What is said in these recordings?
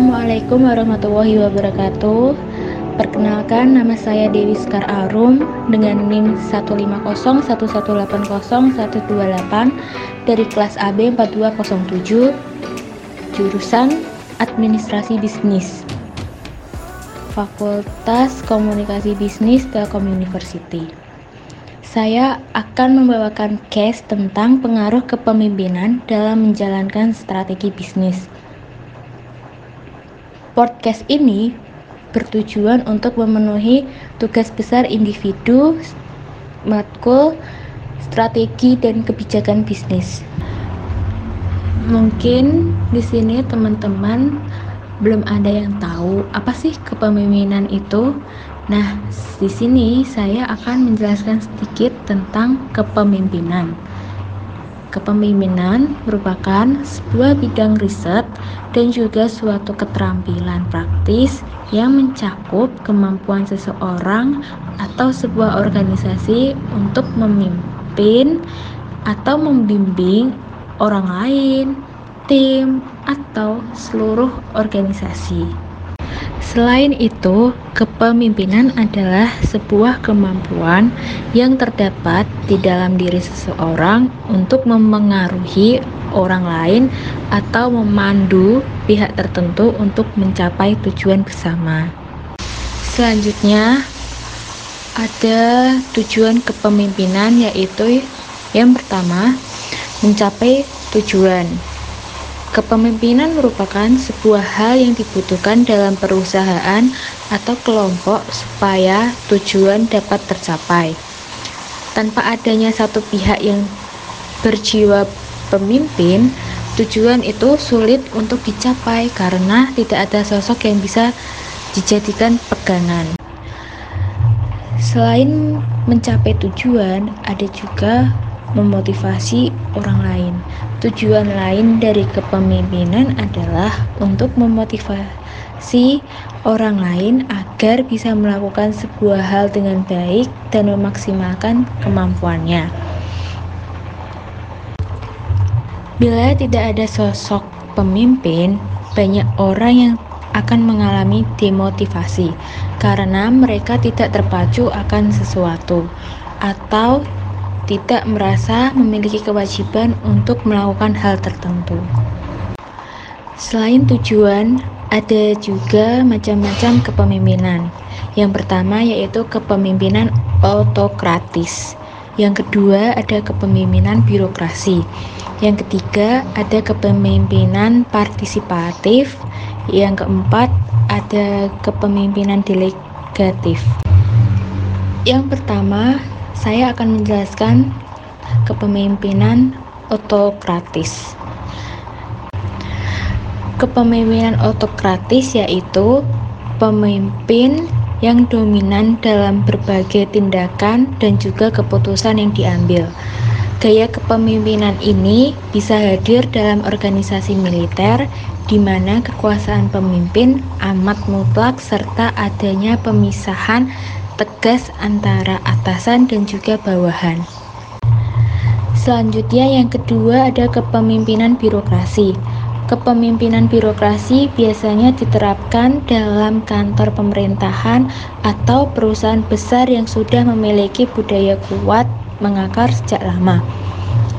Assalamualaikum warahmatullahi wabarakatuh. Perkenalkan nama saya Dewi Skar Arum dengan NIM 1501180128 dari kelas AB 4207 jurusan Administrasi Bisnis. Fakultas Komunikasi Bisnis Telkom University. Saya akan membawakan case tentang pengaruh kepemimpinan dalam menjalankan strategi bisnis. Podcast ini bertujuan untuk memenuhi tugas besar individu, matkul, strategi dan kebijakan bisnis. Mungkin di sini teman-teman belum ada yang tahu apa sih kepemimpinan itu. Nah, di sini saya akan menjelaskan sedikit tentang kepemimpinan. Kepemimpinan merupakan sebuah bidang riset dan juga suatu keterampilan praktis yang mencakup kemampuan seseorang atau sebuah organisasi untuk memimpin atau membimbing orang lain, tim, atau seluruh organisasi. Selain itu, kepemimpinan adalah sebuah kemampuan yang terdapat di dalam diri seseorang untuk memengaruhi orang lain atau memandu pihak tertentu untuk mencapai tujuan bersama. Selanjutnya, ada tujuan kepemimpinan yaitu yang pertama, mencapai tujuan. Kepemimpinan merupakan sebuah hal yang dibutuhkan dalam perusahaan atau kelompok supaya tujuan dapat tercapai. Tanpa adanya satu pihak yang berjiwa pemimpin, tujuan itu sulit untuk dicapai karena tidak ada sosok yang bisa dijadikan pegangan. Selain mencapai tujuan, ada juga memotivasi orang lain. Tujuan lain dari kepemimpinan adalah untuk memotivasi orang lain agar bisa melakukan sebuah hal dengan baik dan memaksimalkan kemampuannya. Bila tidak ada sosok pemimpin, banyak orang yang akan mengalami demotivasi karena mereka tidak terpacu akan sesuatu atau tidak merasa memiliki kewajiban untuk melakukan hal tertentu. Selain tujuan, ada juga macam-macam kepemimpinan. Yang pertama yaitu kepemimpinan autokratis. Yang kedua ada kepemimpinan birokrasi. Yang ketiga ada kepemimpinan partisipatif. Yang keempat ada kepemimpinan delegatif. Yang pertama saya akan menjelaskan kepemimpinan autokratis. Kepemimpinan autokratis yaitu pemimpin yang dominan dalam berbagai tindakan dan juga keputusan yang diambil. Gaya kepemimpinan ini bisa hadir dalam organisasi militer di mana kekuasaan pemimpin amat mutlak serta adanya pemisahan tegas antara atasan dan juga bawahan. Selanjutnya yang kedua ada kepemimpinan birokrasi. Kepemimpinan birokrasi biasanya diterapkan dalam kantor pemerintahan atau perusahaan besar yang sudah memiliki budaya kuat mengakar sejak lama.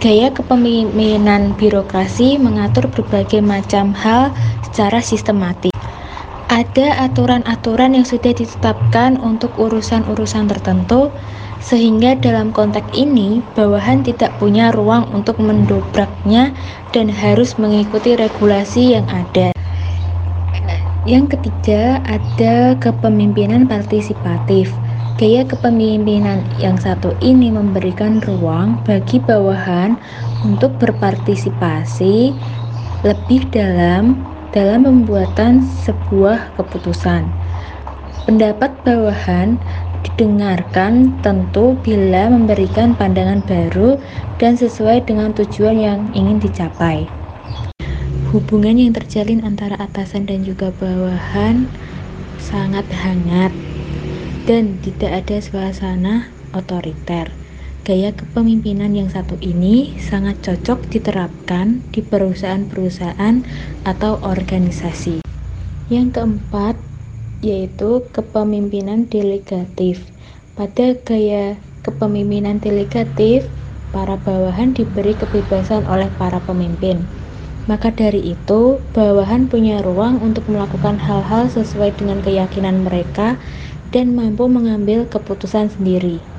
Gaya kepemimpinan birokrasi mengatur berbagai macam hal secara sistematis ada aturan-aturan yang sudah ditetapkan untuk urusan-urusan tertentu sehingga dalam konteks ini bawahan tidak punya ruang untuk mendobraknya dan harus mengikuti regulasi yang ada. Yang ketiga, ada kepemimpinan partisipatif. Gaya kepemimpinan yang satu ini memberikan ruang bagi bawahan untuk berpartisipasi lebih dalam dalam pembuatan sebuah keputusan. Pendapat bawahan didengarkan tentu bila memberikan pandangan baru dan sesuai dengan tujuan yang ingin dicapai. Hubungan yang terjalin antara atasan dan juga bawahan sangat hangat dan tidak ada suasana otoriter. Gaya kepemimpinan yang satu ini sangat cocok diterapkan di perusahaan-perusahaan atau organisasi. Yang keempat yaitu kepemimpinan delegatif. Pada gaya kepemimpinan delegatif, para bawahan diberi kebebasan oleh para pemimpin. Maka dari itu, bawahan punya ruang untuk melakukan hal-hal sesuai dengan keyakinan mereka dan mampu mengambil keputusan sendiri.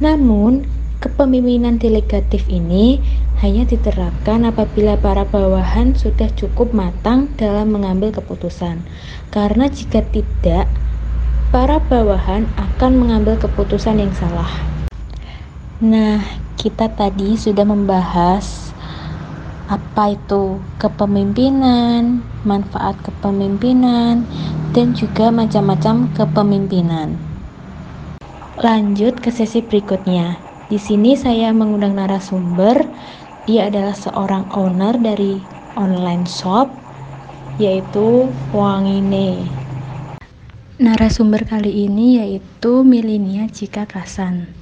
Namun, kepemimpinan delegatif ini hanya diterapkan apabila para bawahan sudah cukup matang dalam mengambil keputusan. Karena jika tidak, para bawahan akan mengambil keputusan yang salah. Nah, kita tadi sudah membahas apa itu kepemimpinan, manfaat kepemimpinan, dan juga macam-macam kepemimpinan. Lanjut ke sesi berikutnya. Di sini saya mengundang narasumber. Dia adalah seorang owner dari online shop yaitu Wangine. Narasumber kali ini yaitu Milinia Jika Kasan.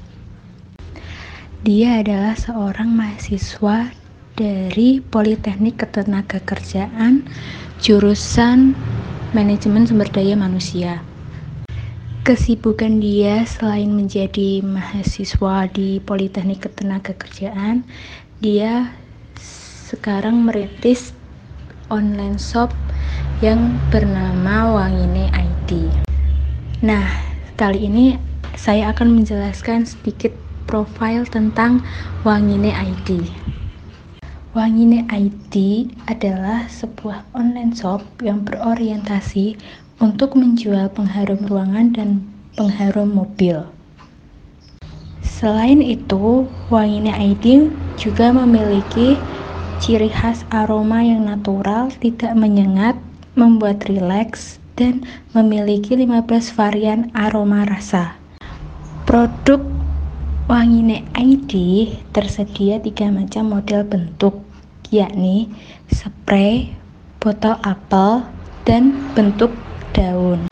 Dia adalah seorang mahasiswa dari Politeknik Ketenagakerjaan jurusan Manajemen Sumber Daya Manusia. Kesibukan dia selain menjadi mahasiswa di Politeknik Ketenagakerjaan, dia sekarang merintis online shop yang bernama Wangine ID. Nah, kali ini saya akan menjelaskan sedikit profil tentang Wangine ID. Wangine ID adalah sebuah online shop yang berorientasi untuk menjual pengharum ruangan dan pengharum mobil. Selain itu, Wangine ID juga memiliki ciri khas aroma yang natural, tidak menyengat, membuat rileks, dan memiliki 15 varian aroma rasa. Produk Wangine ID tersedia tiga macam model bentuk, yakni spray, botol apel, dan bentuk daun.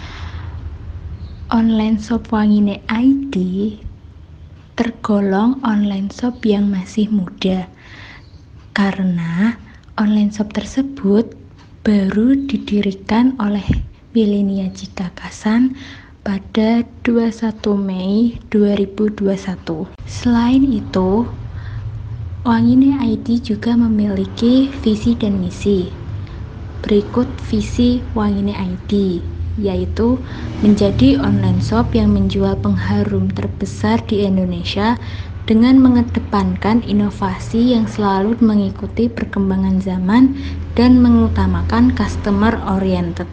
Online shop Wangine ID tergolong online shop yang masih muda karena online shop tersebut baru didirikan oleh Milenia Kasan pada 21 Mei 2021. Selain itu, Wangine ID juga memiliki visi dan misi. Berikut visi Wangine ID, yaitu menjadi online shop yang menjual pengharum terbesar di Indonesia dengan mengedepankan inovasi yang selalu mengikuti perkembangan zaman dan mengutamakan customer oriented.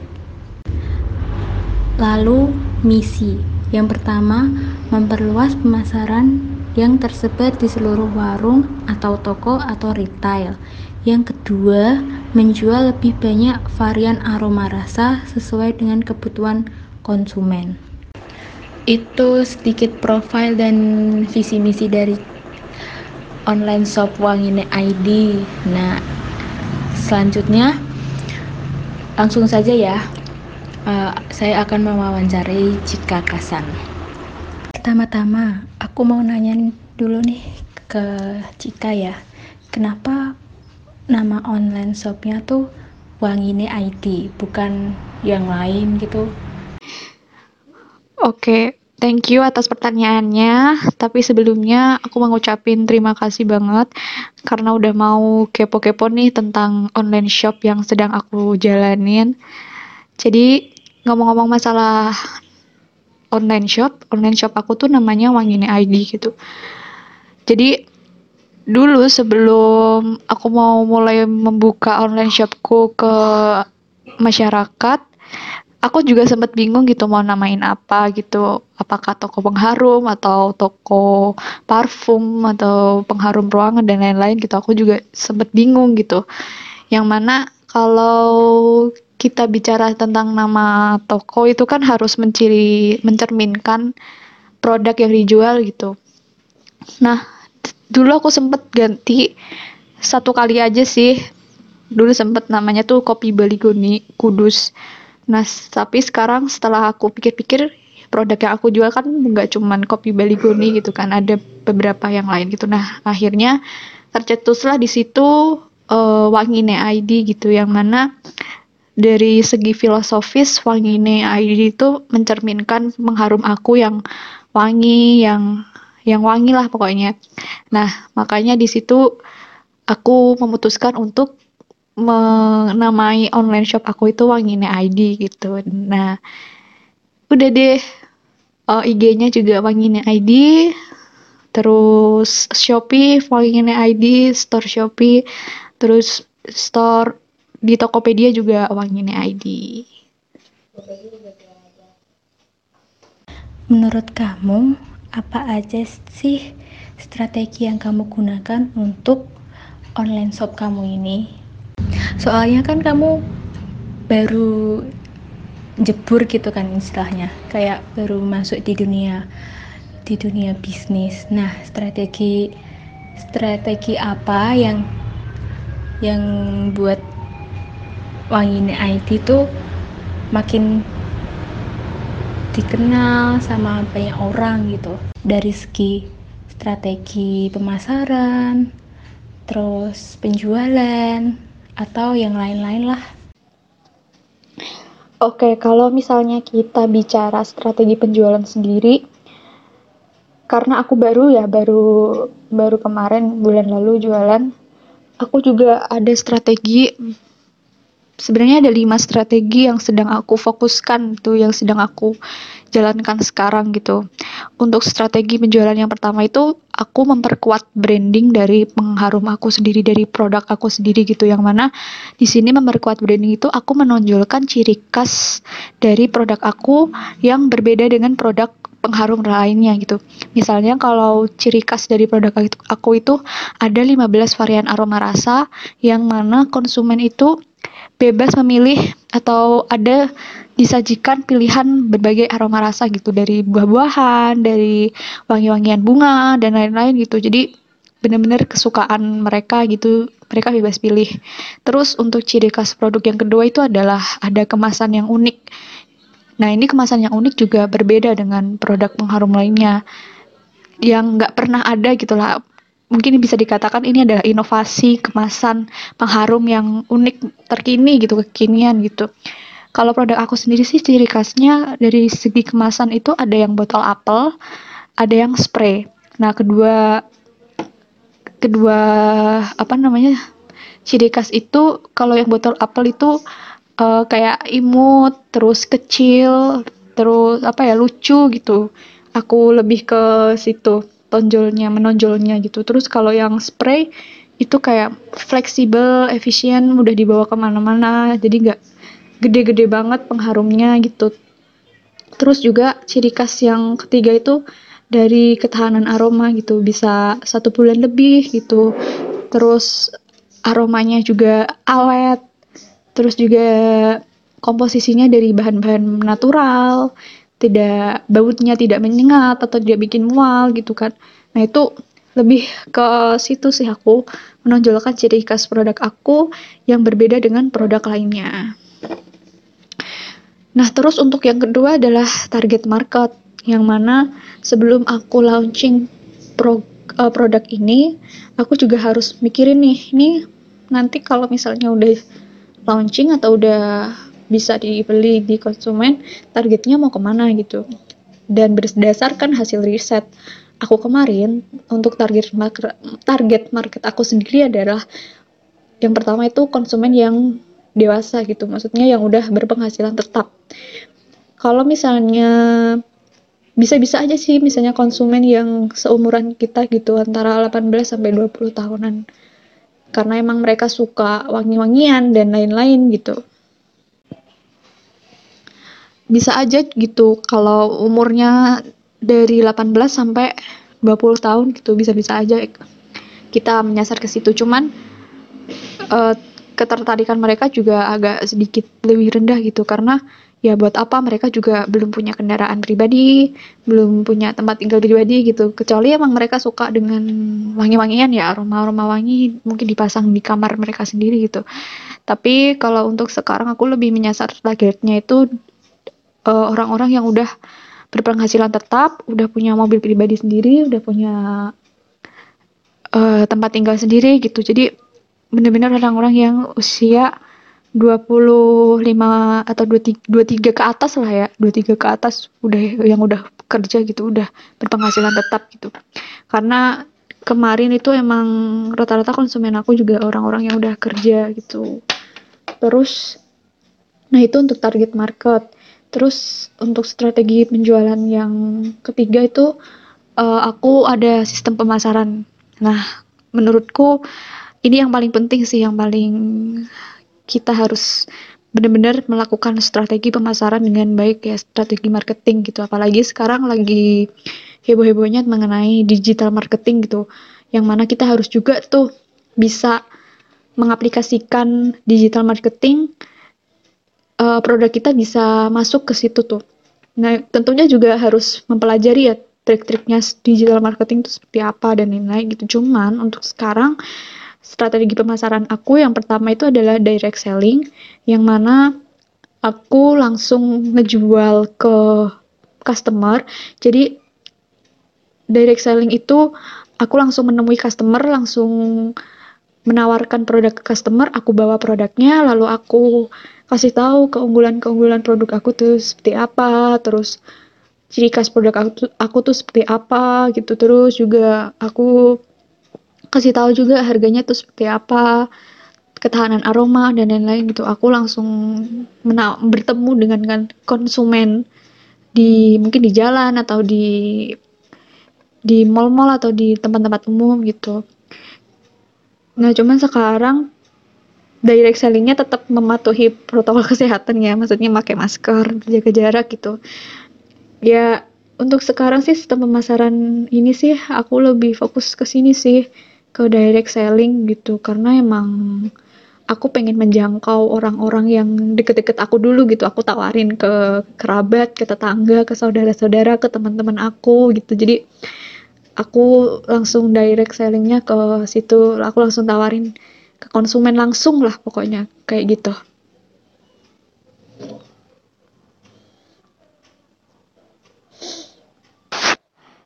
Lalu, misi. Yang pertama, memperluas pemasaran yang tersebar di seluruh warung atau toko atau retail. Yang kedua, menjual lebih banyak varian aroma rasa sesuai dengan kebutuhan konsumen. Itu sedikit profil dan visi misi dari online shop Wangine ID. Nah, selanjutnya langsung saja ya uh, saya akan mewawancarai Cika Kasan. Pertama-tama, aku mau nanya dulu nih ke Cika ya, kenapa nama online shopnya tuh Wangine ID, bukan yang lain gitu? Oke, thank you atas pertanyaannya. Tapi sebelumnya aku mau terima kasih banget karena udah mau kepo-kepo nih tentang online shop yang sedang aku jalanin. Jadi ngomong-ngomong masalah online shop, online shop aku tuh namanya Wangine ID gitu. Jadi dulu sebelum aku mau mulai membuka online shopku ke masyarakat, aku juga sempat bingung gitu mau namain apa gitu. Apakah toko pengharum atau toko parfum atau pengharum ruangan dan lain-lain gitu. Aku juga sempat bingung gitu. Yang mana kalau kita bicara tentang nama toko itu kan harus menciri mencerminkan produk yang dijual gitu. Nah, dulu aku sempet ganti satu kali aja sih. Dulu sempet namanya tuh Kopi Baligoni Kudus. Nah, tapi sekarang setelah aku pikir-pikir produk yang aku jual kan nggak cuman kopi Baligoni gitu kan, ada beberapa yang lain gitu. Nah, akhirnya tercetuslah di situ uh, Wangine ID gitu yang mana dari segi filosofis wangi ID itu mencerminkan mengharum aku yang wangi yang yang wangi lah pokoknya nah makanya di situ aku memutuskan untuk menamai online shop aku itu Wangine ID gitu nah udah deh uh, eh, IG-nya juga Wangine ID terus Shopee Wangine ID store Shopee terus store di Tokopedia juga Wangine ID. Menurut kamu, apa aja sih strategi yang kamu gunakan untuk online shop kamu ini? Soalnya kan kamu baru jebur gitu kan istilahnya, kayak baru masuk di dunia di dunia bisnis. Nah, strategi strategi apa yang yang buat Wangine IT tuh makin dikenal sama banyak orang gitu. Dari segi strategi pemasaran terus penjualan atau yang lain-lain lah. Oke, kalau misalnya kita bicara strategi penjualan sendiri, karena aku baru ya, baru baru kemarin bulan lalu jualan, aku juga ada strategi sebenarnya ada lima strategi yang sedang aku fokuskan tuh yang sedang aku jalankan sekarang gitu. Untuk strategi penjualan yang pertama itu aku memperkuat branding dari pengharum aku sendiri dari produk aku sendiri gitu yang mana di sini memperkuat branding itu aku menonjolkan ciri khas dari produk aku yang berbeda dengan produk pengharum lainnya gitu. Misalnya kalau ciri khas dari produk aku itu ada 15 varian aroma rasa yang mana konsumen itu bebas memilih atau ada disajikan pilihan berbagai aroma rasa gitu dari buah-buahan, dari wangi-wangian bunga dan lain-lain gitu. Jadi benar-benar kesukaan mereka gitu, mereka bebas pilih. Terus untuk ciri khas produk yang kedua itu adalah ada kemasan yang unik. Nah ini kemasan yang unik juga berbeda dengan produk pengharum lainnya yang nggak pernah ada gitulah mungkin bisa dikatakan ini adalah inovasi kemasan pengharum yang unik terkini gitu kekinian gitu. Kalau produk aku sendiri sih ciri khasnya dari segi kemasan itu ada yang botol apel ada yang spray. Nah kedua kedua apa namanya ciri khas itu kalau yang botol apel itu uh, kayak imut terus kecil terus apa ya lucu gitu. Aku lebih ke situ tonjolnya menonjolnya gitu. Terus kalau yang spray itu kayak fleksibel efisien mudah dibawa ke mana-mana. Jadi nggak gede-gede banget pengharumnya gitu. Terus juga ciri khas yang ketiga itu dari ketahanan aroma gitu. Bisa satu bulan lebih gitu. Terus aromanya juga awet terus juga komposisinya dari bahan-bahan natural tidak bautnya tidak menyengat atau tidak bikin mual gitu kan. Nah itu lebih ke situ sih aku menonjolkan ciri khas produk aku yang berbeda dengan produk lainnya. Nah terus untuk yang kedua adalah target market yang mana sebelum aku launching pro, uh, produk ini aku juga harus mikirin nih ini nanti kalau misalnya udah launching atau udah bisa dibeli di konsumen targetnya mau ke mana gitu. Dan berdasarkan hasil riset aku kemarin untuk target market, target market aku sendiri adalah yang pertama itu konsumen yang dewasa gitu maksudnya yang udah berpenghasilan tetap. Kalau misalnya bisa-bisa aja sih misalnya konsumen yang seumuran kita gitu antara 18 sampai 20 tahunan. Karena emang mereka suka wangi-wangian dan lain-lain gitu bisa aja gitu kalau umurnya dari 18 sampai 20 tahun gitu bisa-bisa aja kita menyasar ke situ cuman uh, ketertarikan mereka juga agak sedikit lebih rendah gitu karena ya buat apa mereka juga belum punya kendaraan pribadi, belum punya tempat tinggal pribadi gitu. Kecuali emang mereka suka dengan wangi-wangian ya, aroma-aroma wangi mungkin dipasang di kamar mereka sendiri gitu. Tapi kalau untuk sekarang aku lebih menyasar targetnya itu uh, orang-orang yang udah berpenghasilan tetap, udah punya mobil pribadi sendiri, udah punya uh, tempat tinggal sendiri gitu. Jadi benar-benar orang-orang yang usia 25 atau 23, 23 ke atas lah ya. 23 ke atas udah yang udah kerja gitu udah berpenghasilan tetap gitu. Karena kemarin itu emang rata-rata konsumen aku juga orang-orang yang udah kerja gitu. Terus nah itu untuk target market terus untuk strategi penjualan yang ketiga itu uh, aku ada sistem pemasaran. Nah menurutku ini yang paling penting sih yang paling kita harus benar-benar melakukan strategi pemasaran dengan baik ya strategi marketing gitu. Apalagi sekarang lagi heboh-hebohnya mengenai digital marketing gitu yang mana kita harus juga tuh bisa mengaplikasikan digital marketing uh, produk kita bisa masuk ke situ tuh. Nah tentunya juga harus mempelajari ya trik-triknya digital marketing itu seperti apa dan lain-lain gitu. Cuman untuk sekarang strategi pemasaran aku yang pertama itu adalah direct selling yang mana aku langsung ngejual ke customer. Jadi direct selling itu aku langsung menemui customer langsung menawarkan produk ke customer aku bawa produknya lalu aku kasih tahu keunggulan-keunggulan produk aku tuh seperti apa terus ciri khas produk aku, aku tuh seperti apa gitu. Terus juga aku kasih tahu juga harganya tuh seperti apa ketahanan aroma dan lain-lain gitu. Aku langsung bertemu dengan kan konsumen di mungkin di jalan atau di di mall-mall atau di tempat-tempat umum gitu. Nah cuman sekarang direct sellingnya tetap mematuhi protokol kesehatan ya. Maksudnya pakai masker jaga jarak gitu. Ya untuk sekarang sih sistem pemasaran ini sih aku lebih fokus ke sini sih ke direct selling gitu. Karena emang aku pengen menjangkau orang-orang yang deket-deket aku dulu gitu. Aku tawarin ke kerabat ke tetangga ke saudara-saudara ke teman-teman aku gitu. Jadi aku langsung direct sellingnya ke situ. Aku langsung tawarin ke konsumen langsung lah pokoknya kayak gitu.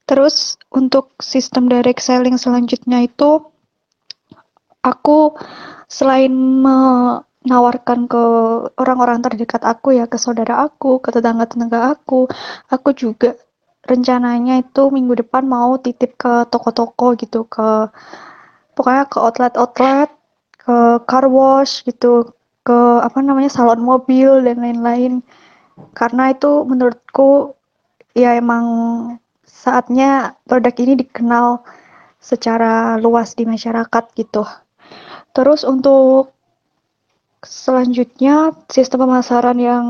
Terus untuk sistem direct selling selanjutnya itu aku selain menawarkan ke orang-orang terdekat aku ya, ke saudara aku, ke tetangga-tetangga aku, aku juga rencananya itu minggu depan mau titip ke toko-toko gitu, ke pokoknya ke outlet-outlet, ke car wash gitu, ke apa namanya salon mobil dan lain-lain. Karena itu menurutku ya emang saatnya produk ini dikenal secara luas di masyarakat gitu. Terus untuk selanjutnya sistem pemasaran yang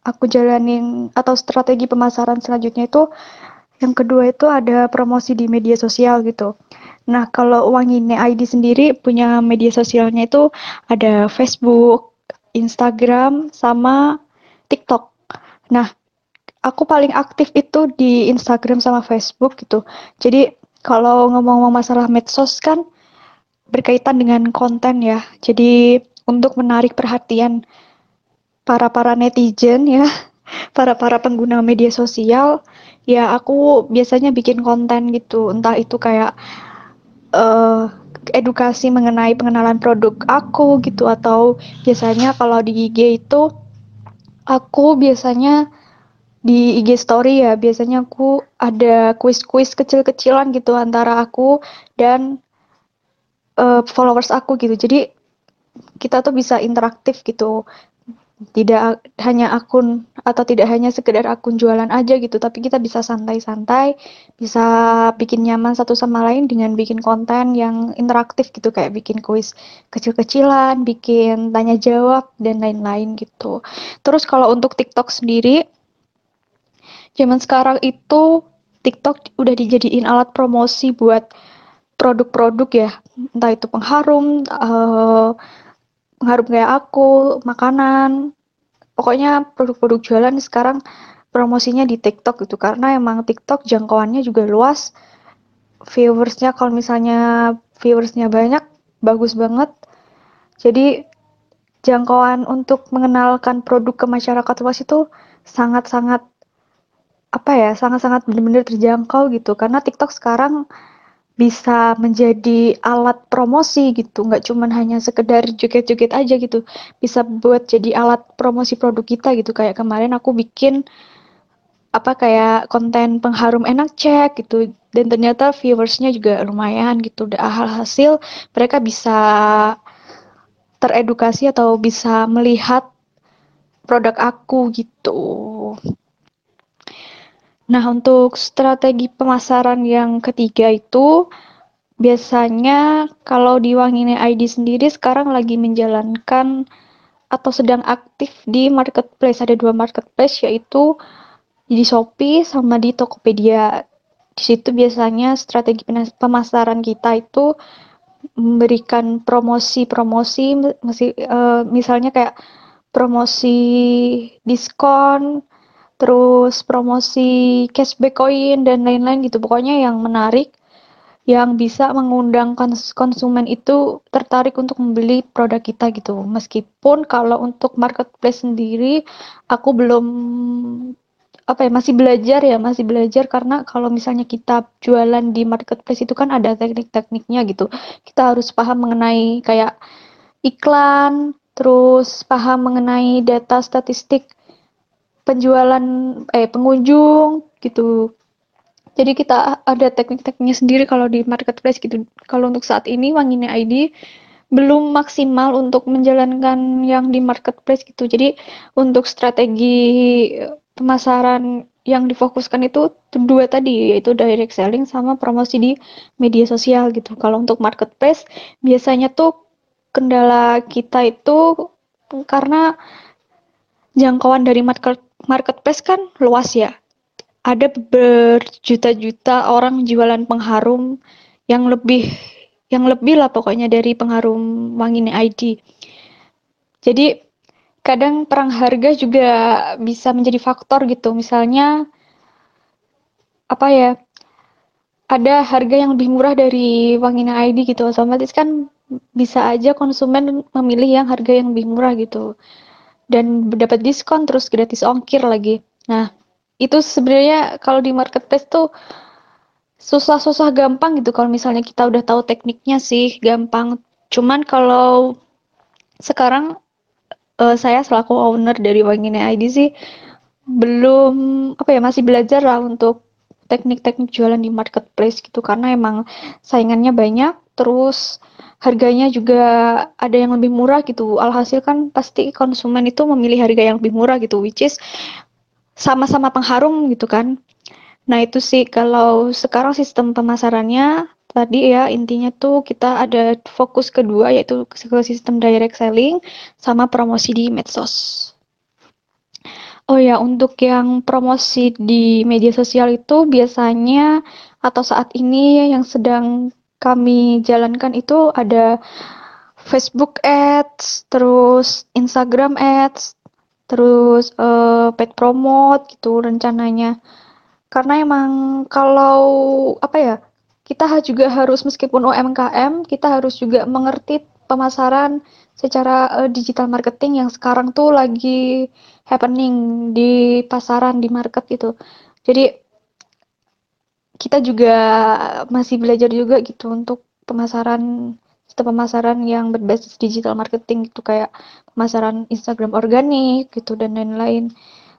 aku jalanin atau strategi pemasaran selanjutnya itu yang kedua itu ada promosi di media sosial gitu. Nah, kalau uang ini ID sendiri punya media sosialnya itu ada Facebook, Instagram, sama TikTok. Nah, aku paling aktif itu di Instagram sama Facebook gitu. Jadi kalau ngomong-ngomong masalah medsos kan berkaitan dengan konten ya. Jadi untuk menarik perhatian para para netizen ya, para para pengguna media sosial, ya aku biasanya bikin konten gitu. Entah itu kayak uh, edukasi mengenai pengenalan produk aku gitu atau biasanya kalau di IG itu aku biasanya di IG story ya biasanya aku ada kuis-kuis kecil-kecilan gitu antara aku dan uh, followers aku gitu. Jadi kita tuh bisa interaktif gitu tidak hanya akun atau tidak hanya sekedar akun jualan aja gitu tapi kita bisa santai-santai bisa bikin nyaman satu sama lain dengan bikin konten yang interaktif gitu kayak bikin kuis kecil-kecilan bikin tanya jawab dan lain-lain gitu. Terus kalau untuk TikTok sendiri zaman sekarang itu TikTok udah dijadiin alat promosi buat produk-produk ya. Entah itu pengharum uh, pengharum kayak aku makanan. Pokoknya produk-produk jualan sekarang promosinya di TikTok gitu. Karena emang TikTok jangkauannya juga luas. Viewersnya kalau misalnya viewersnya banyak bagus banget. Jadi jangkauan untuk mengenalkan produk ke masyarakat luas itu sangat-sangat apa ya sangat-sangat benar-benar terjangkau gitu. Karena TikTok sekarang bisa menjadi alat promosi gitu, nggak cuman hanya sekedar joget-joget aja gitu, bisa buat jadi alat promosi produk kita gitu. Kayak kemarin aku bikin apa kayak konten pengharum enak cek gitu dan ternyata viewersnya juga lumayan gitu. Hal hasil mereka bisa teredukasi atau bisa melihat produk aku gitu. Nah, untuk strategi pemasaran yang ketiga itu biasanya kalau di Wangine ID sendiri sekarang lagi menjalankan atau sedang aktif di marketplace. Ada dua marketplace yaitu di Shopee sama di Tokopedia. Di situ biasanya strategi pemasaran kita itu memberikan promosi-promosi uh, misalnya kayak promosi diskon terus promosi cashback koin dan lain-lain gitu. Pokoknya yang menarik yang bisa mengundang konsumen itu tertarik untuk membeli produk kita gitu. Meskipun kalau untuk marketplace sendiri aku belum apa ya masih belajar ya masih belajar. Karena kalau misalnya kita jualan di marketplace itu kan ada teknik-tekniknya gitu. Kita harus paham mengenai kayak iklan terus paham mengenai data statistik penjualan eh pengunjung gitu. Jadi kita ada teknik-tekniknya sendiri kalau di marketplace gitu. Kalau untuk saat ini Wangine ID belum maksimal untuk menjalankan yang di marketplace gitu. Jadi untuk strategi pemasaran yang difokuskan itu dua tadi yaitu direct selling sama promosi di media sosial gitu. Kalau untuk marketplace biasanya tuh kendala kita itu karena jangkauan dari market marketplace kan luas ya. Ada berjuta-juta orang jualan pengharum yang lebih yang lebih lah pokoknya dari pengharum Wangine ID. Jadi kadang perang harga juga bisa menjadi faktor gitu. Misalnya apa ya? Ada harga yang lebih murah dari Wangine ID gitu. Otomatis kan bisa aja konsumen memilih yang harga yang lebih murah gitu dan dapat diskon terus gratis ongkir lagi. Nah, itu sebenarnya kalau di marketplace tuh susah-susah gampang gitu kalau misalnya kita udah tahu tekniknya sih gampang. Cuman kalau sekarang uh, saya selaku owner dari Wangine ID sih belum apa ya masih belajar lah untuk teknik-teknik jualan di marketplace gitu karena emang saingannya banyak terus harganya juga ada yang lebih murah gitu. Alhasil kan pasti konsumen itu memilih harga yang lebih murah gitu, which is sama-sama pengharum gitu kan. Nah itu sih kalau sekarang sistem pemasarannya tadi ya intinya tuh kita ada fokus kedua yaitu ke sistem direct selling sama promosi di medsos. Oh ya, untuk yang promosi di media sosial itu biasanya atau saat ini yang sedang kami jalankan itu ada Facebook Ads, terus Instagram Ads, terus uh, paid promote gitu rencananya. Karena emang kalau apa ya, kita juga harus meskipun UMKM, kita harus juga mengerti pemasaran secara uh, digital marketing yang sekarang tuh lagi happening di pasaran di market gitu. Jadi kita juga masih belajar juga gitu untuk pemasaran sistem pemasaran yang berbasis digital marketing gitu kayak pemasaran Instagram organik gitu dan lain-lain.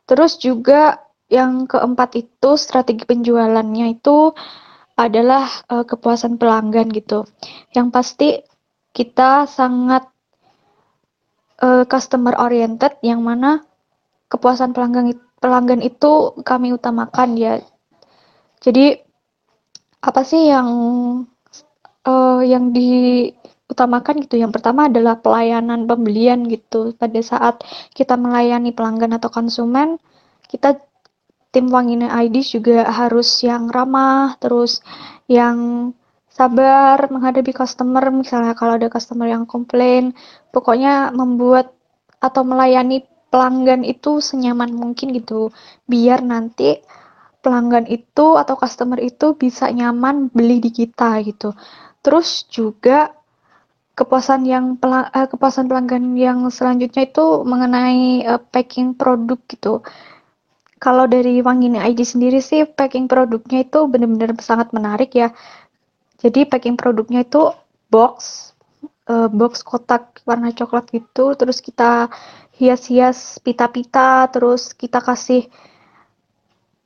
Terus juga yang keempat itu strategi penjualannya itu adalah uh, kepuasan pelanggan gitu. Yang pasti kita sangat uh, customer oriented yang mana kepuasan pelanggan pelanggan itu kami utamakan ya. Jadi apa sih yang uh, yang diutamakan gitu? Yang pertama adalah pelayanan pembelian gitu. Pada saat kita melayani pelanggan atau konsumen, kita tim Wangine ID juga harus yang ramah, terus yang sabar menghadapi customer. Misalnya kalau ada customer yang komplain, pokoknya membuat atau melayani pelanggan itu senyaman mungkin gitu, biar nanti pelanggan itu atau customer itu bisa nyaman beli di kita gitu. Terus juga kepuasan yang pelang, uh, kepuasan pelanggan yang selanjutnya itu mengenai uh, packing produk gitu. Kalau dari Wangini ID sendiri sih packing produknya itu benar-benar sangat menarik ya. Jadi packing produknya itu box, uh, box kotak warna coklat gitu, terus kita hias-hias pita-pita, terus kita kasih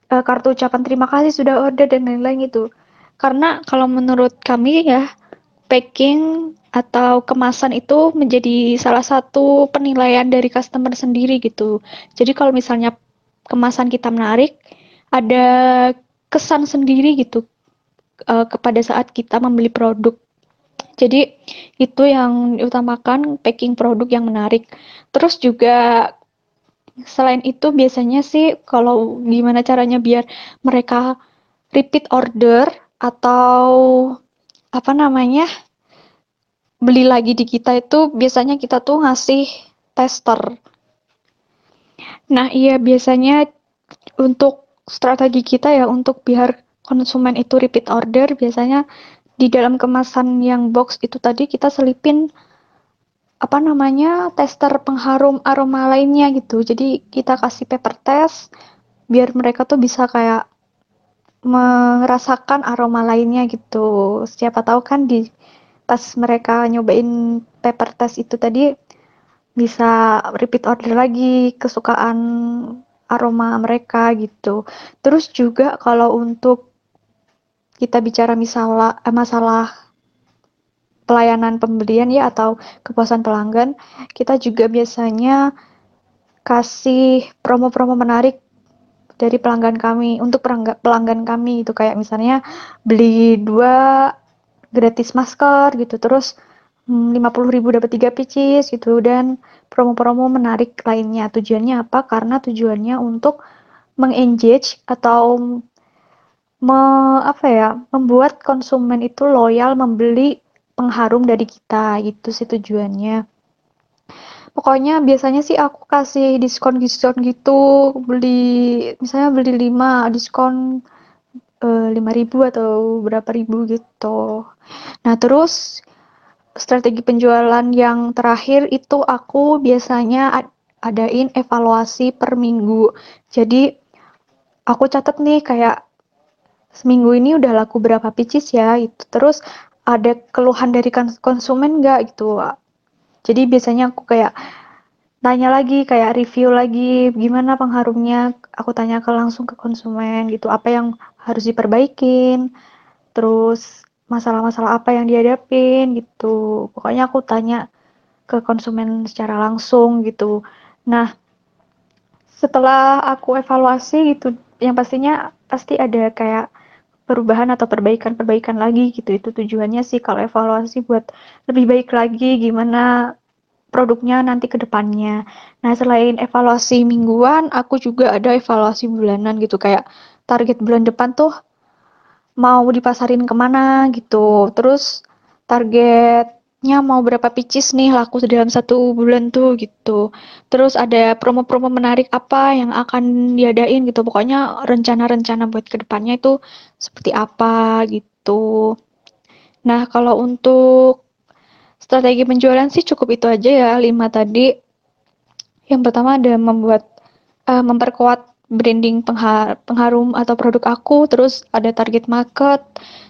uh, kartu ucapan terima kasih sudah order dan lain-lain gitu. Karena kalau menurut kami ya, packing atau kemasan itu menjadi salah satu penilaian dari customer sendiri gitu. Jadi kalau misalnya kemasan kita menarik, ada kesan sendiri gitu uh, kepada saat kita membeli produk. Jadi itu yang diutamakan packing produk yang menarik. Terus juga selain itu biasanya sih kalau gimana caranya biar mereka repeat order atau apa namanya beli lagi di kita itu biasanya kita tuh ngasih tester. Nah iya biasanya untuk strategi kita ya untuk biar konsumen itu repeat order biasanya di dalam kemasan yang box itu tadi kita selipin apa namanya tester pengharum aroma lainnya gitu. Jadi kita kasih paper test biar mereka tuh bisa kayak merasakan aroma lainnya gitu. Siapa tahu kan di pas mereka nyobain paper test itu tadi bisa repeat order lagi kesukaan aroma mereka gitu. Terus juga kalau untuk kita bicara misalnya eh, masalah pelayanan pembelian ya atau kepuasan pelanggan, kita juga biasanya kasih promo-promo menarik dari pelanggan kami untuk pelanggan kami itu kayak misalnya beli dua gratis masker gitu terus hmm, puluh ribu dapat tiga pieces gitu dan promo-promo menarik lainnya. Tujuannya apa? Karena tujuannya untuk mengengage atau me, apa ya membuat konsumen itu loyal membeli pengharum dari kita gitu sih tujuannya. Pokoknya biasanya sih aku kasih diskon-diskon gitu beli misalnya beli 5 diskon uh, ribu atau berapa ribu gitu. Nah terus strategi penjualan yang terakhir itu aku biasanya adain evaluasi per minggu. Jadi aku catat nih kayak seminggu ini udah laku berapa pieces ya itu terus ada keluhan dari konsumen nggak gitu? Jadi biasanya aku kayak tanya lagi kayak review lagi gimana pengharumnya? Aku tanya ke langsung ke konsumen gitu. Apa yang harus diperbaikin? Terus masalah-masalah apa yang dihadapin gitu. Pokoknya aku tanya ke konsumen secara langsung gitu. Nah setelah aku evaluasi gitu yang pastinya pasti ada kayak perubahan atau perbaikan-perbaikan lagi gitu itu tujuannya sih kalau evaluasi buat lebih baik lagi gimana produknya nanti ke depannya. Nah, selain evaluasi mingguan, aku juga ada evaluasi bulanan gitu kayak target bulan depan tuh mau dipasarin ke mana gitu. Terus target nya mau berapa pieces nih laku dalam satu bulan tuh gitu. Terus ada promo-promo menarik apa yang akan diadain gitu. Pokoknya rencana-rencana buat ke depannya itu seperti apa gitu. Nah kalau untuk strategi penjualan sih cukup itu aja ya lima tadi. Yang pertama ada membuat uh, memperkuat branding pengharum atau produk aku, terus ada target market,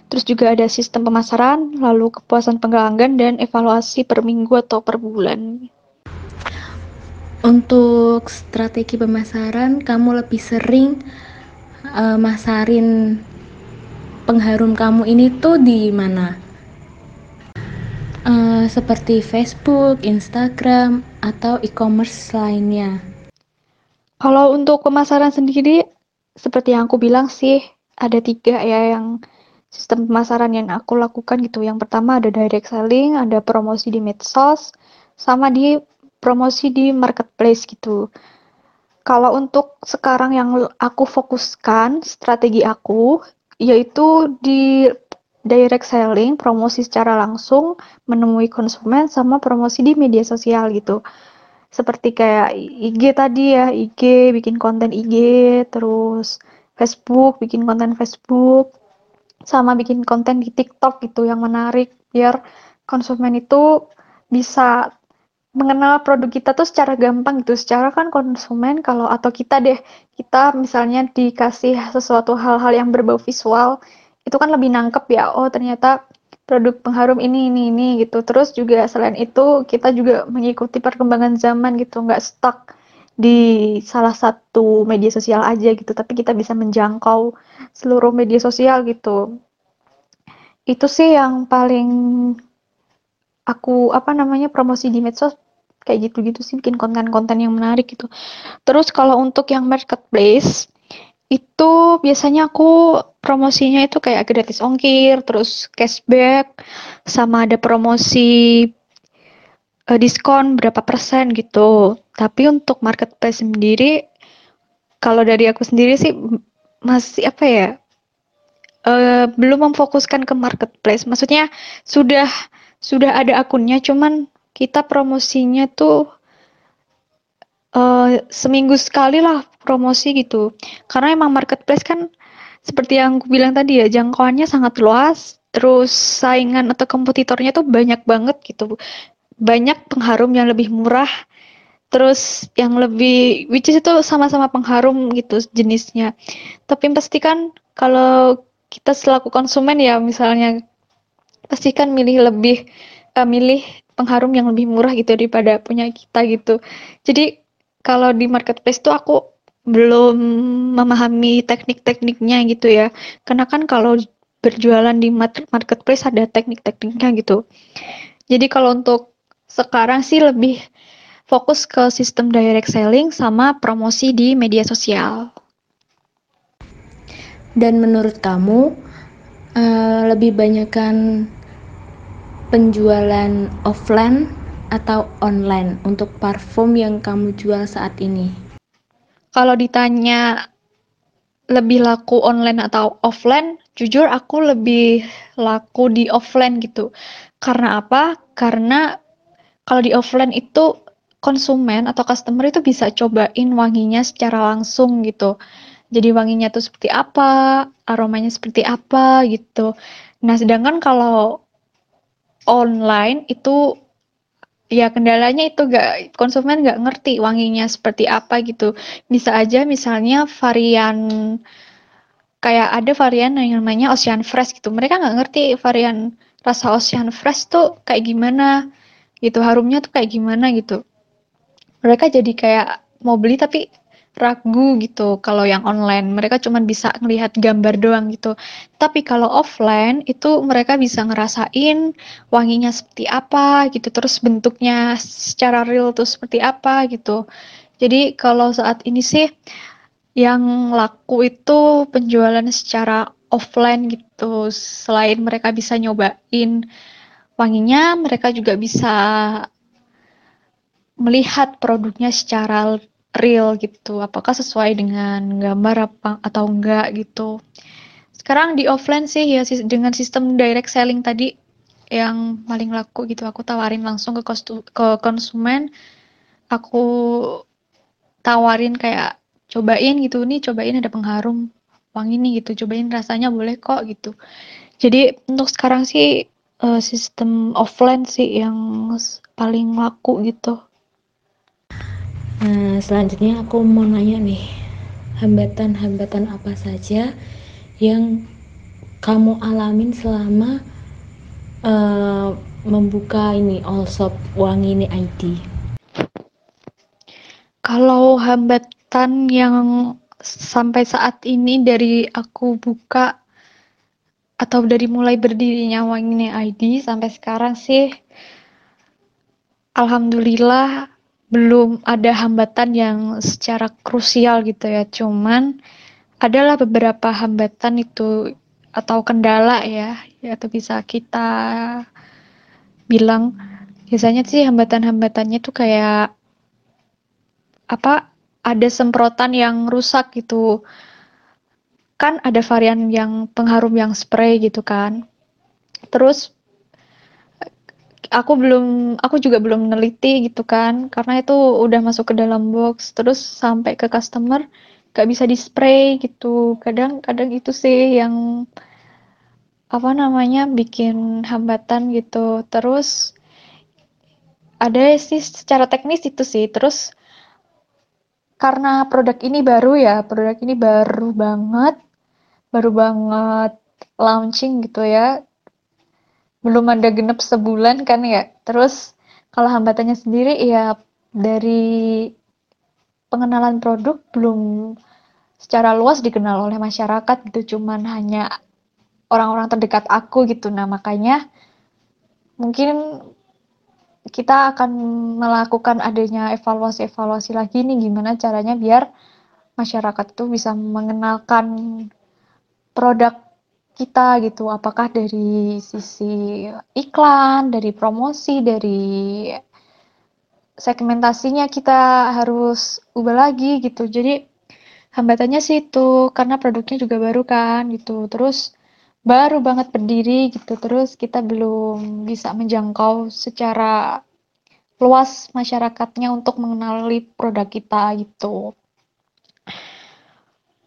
Terus juga ada sistem pemasaran, lalu kepuasan pelanggan dan evaluasi per minggu atau per bulan. Untuk strategi pemasaran, kamu lebih sering uh, masarin pengharum kamu ini tuh di mana? Uh, seperti Facebook, Instagram, atau e-commerce lainnya. Kalau untuk pemasaran sendiri, seperti yang aku bilang sih, ada tiga ya yang sistem pemasaran yang aku lakukan gitu. Yang pertama ada direct selling, ada promosi di medsos, sama di promosi di marketplace gitu. Kalau untuk sekarang yang aku fokuskan strategi aku yaitu di direct selling, promosi secara langsung, menemui konsumen sama promosi di media sosial gitu. Seperti kayak IG tadi ya, IG bikin konten IG, terus Facebook bikin konten Facebook, sama bikin konten di TikTok gitu yang menarik biar konsumen itu bisa mengenal produk kita tuh secara gampang gitu. Secara kan konsumen kalau atau kita deh, kita misalnya dikasih sesuatu hal-hal yang berbau visual, itu kan lebih nangkep ya. Oh, ternyata produk pengharum ini ini ini gitu. Terus juga selain itu kita juga mengikuti perkembangan zaman gitu. Nggak stuck di salah satu media sosial aja gitu. Tapi kita bisa menjangkau seluruh media sosial gitu. Itu sih yang paling aku apa namanya promosi di medsos. Kayak gitu-gitu sih bikin konten-konten yang menarik gitu. Terus kalau untuk yang marketplace itu biasanya aku promosinya itu kayak gratis ongkir, terus cashback, sama ada promosi uh, diskon berapa persen gitu. Tapi untuk marketplace sendiri, kalau dari aku sendiri sih masih apa ya, uh, belum memfokuskan ke marketplace. Maksudnya sudah sudah ada akunnya, cuman kita promosinya tuh uh, seminggu sekali lah promosi gitu. Karena emang marketplace kan seperti yang aku bilang tadi ya, jangkauannya sangat luas, terus saingan atau kompetitornya tuh banyak banget gitu. Banyak pengharum yang lebih murah, terus yang lebih which is itu sama-sama pengharum gitu jenisnya. Tapi pastikan kalau kita selaku konsumen ya misalnya pastikan milih lebih uh, milih pengharum yang lebih murah gitu daripada punya kita gitu. Jadi kalau di marketplace tuh aku belum memahami teknik-tekniknya gitu ya. Karena kan kalau berjualan di marketplace ada teknik-tekniknya gitu. Jadi kalau untuk sekarang sih lebih fokus ke sistem direct selling sama promosi di media sosial. Dan menurut kamu uh, lebih banyakkan penjualan offline atau online untuk parfum yang kamu jual saat ini? Kalau ditanya lebih laku online atau offline, jujur aku lebih laku di offline gitu. Karena apa? Karena kalau di offline itu konsumen atau customer itu bisa cobain wanginya secara langsung gitu. Jadi wanginya tuh seperti apa, aromanya seperti apa gitu. Nah, sedangkan kalau online itu Ya kendalanya itu gak konsumen nggak ngerti wanginya seperti apa gitu. Bisa aja misalnya varian kayak ada varian yang namanya Ocean Fresh gitu. Mereka nggak ngerti varian rasa Ocean Fresh tuh kayak gimana gitu, harumnya tuh kayak gimana gitu. Mereka jadi kayak mau beli tapi ragu gitu kalau yang online. Mereka cuma bisa ngelihat gambar doang gitu. Tapi kalau offline itu mereka bisa ngerasain wanginya seperti apa gitu terus bentuknya secara real tuh seperti apa gitu. Jadi kalau saat ini sih yang laku itu penjualan secara offline gitu. Selain mereka bisa nyobain wanginya mereka juga bisa melihat produknya secara real gitu. Apakah sesuai dengan gambar apa atau enggak gitu. Sekarang di offline sih ya dengan sistem direct selling tadi yang paling laku gitu. Aku tawarin langsung ke kostu, ke konsumen. Aku tawarin kayak cobain gitu nih cobain ada pengharum wangi nih gitu cobain rasanya boleh kok gitu. Jadi untuk sekarang sih uh, sistem offline sih yang paling laku gitu Nah, selanjutnya aku mau nanya nih, hambatan-hambatan apa saja yang kamu alamin selama uh, membuka ini All Shop Wangi ini ID? Kalau hambatan yang sampai saat ini dari aku buka atau dari mulai berdirinya Wangi ini ID sampai sekarang sih Alhamdulillah belum ada hambatan yang secara krusial gitu ya, cuman adalah beberapa hambatan itu atau kendala ya, ya atau bisa kita bilang. Biasanya sih hambatan-hambatannya tuh kayak apa ada semprotan yang rusak gitu. Kan ada varian yang pengharum yang spray gitu kan. Terus aku belum aku juga belum meneliti gitu kan. Karena itu udah masuk ke dalam box. Terus sampai ke customer gak bisa di spray gitu. Kadang kadang itu sih yang apa namanya bikin hambatan gitu. Terus ada sih secara teknis itu sih. Terus karena produk ini baru ya produk ini baru banget baru banget launching gitu ya belum ada genep sebulan kan ya. Terus kalau hambatannya sendiri ya dari pengenalan produk belum secara luas dikenal oleh masyarakat gitu. Cuman hanya orang-orang terdekat aku gitu. Nah makanya mungkin kita akan melakukan adanya evaluasi-evaluasi lagi nih. Gimana caranya biar masyarakat itu bisa mengenalkan produk kita gitu. Apakah dari sisi iklan dari promosi dari segmentasinya kita harus ubah lagi gitu. Jadi hambatannya sih itu karena produknya juga baru kan gitu. Terus baru banget berdiri gitu. Terus kita belum bisa menjangkau secara luas masyarakatnya untuk mengenali produk kita gitu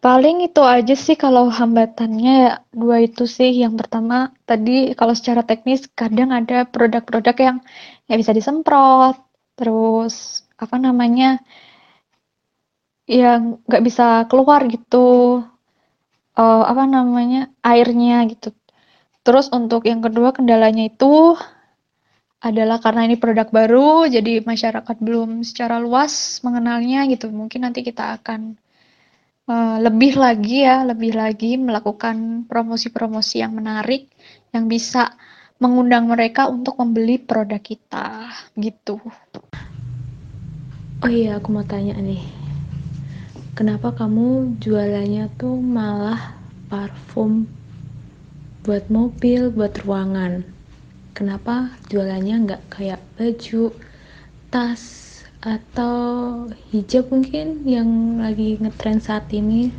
paling itu aja sih kalau hambatannya dua itu sih yang pertama tadi kalau secara teknis kadang ada produk-produk yang nggak bisa disemprot terus apa namanya yang nggak bisa keluar gitu uh, apa namanya airnya gitu. Terus untuk yang kedua kendalanya itu adalah karena ini produk baru, jadi masyarakat belum secara luas mengenalnya gitu. Mungkin nanti kita akan uh, lebih lagi ya, lebih lagi melakukan promosi-promosi yang menarik yang bisa mengundang mereka untuk membeli produk kita gitu. Oh iya, aku mau tanya nih kenapa kamu jualannya tuh malah parfum buat mobil, buat ruangan? Kenapa jualannya nggak kayak baju, tas, atau hijab mungkin yang lagi ngetren saat ini?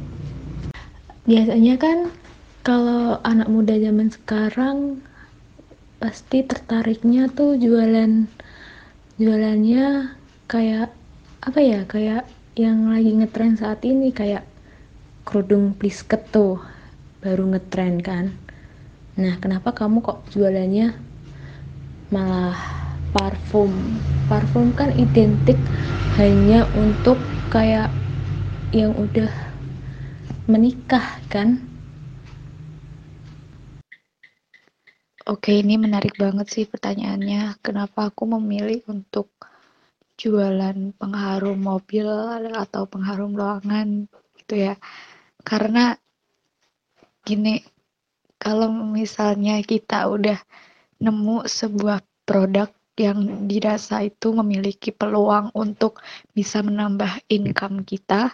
Biasanya kan kalau anak muda zaman sekarang pasti tertariknya tuh jualan jualannya kayak apa ya kayak yang lagi ngetren saat ini kayak kerudung plisket tuh baru ngetren kan nah kenapa kamu kok jualannya malah parfum. Parfum kan identik hanya untuk kayak yang udah menikah kan? Oke, ini menarik banget sih pertanyaannya. Kenapa aku memilih untuk jualan pengharum mobil atau pengharum ruangan gitu ya? Karena gini kalau misalnya kita udah nemu sebuah produk yang dirasa itu memiliki peluang untuk bisa menambah income kita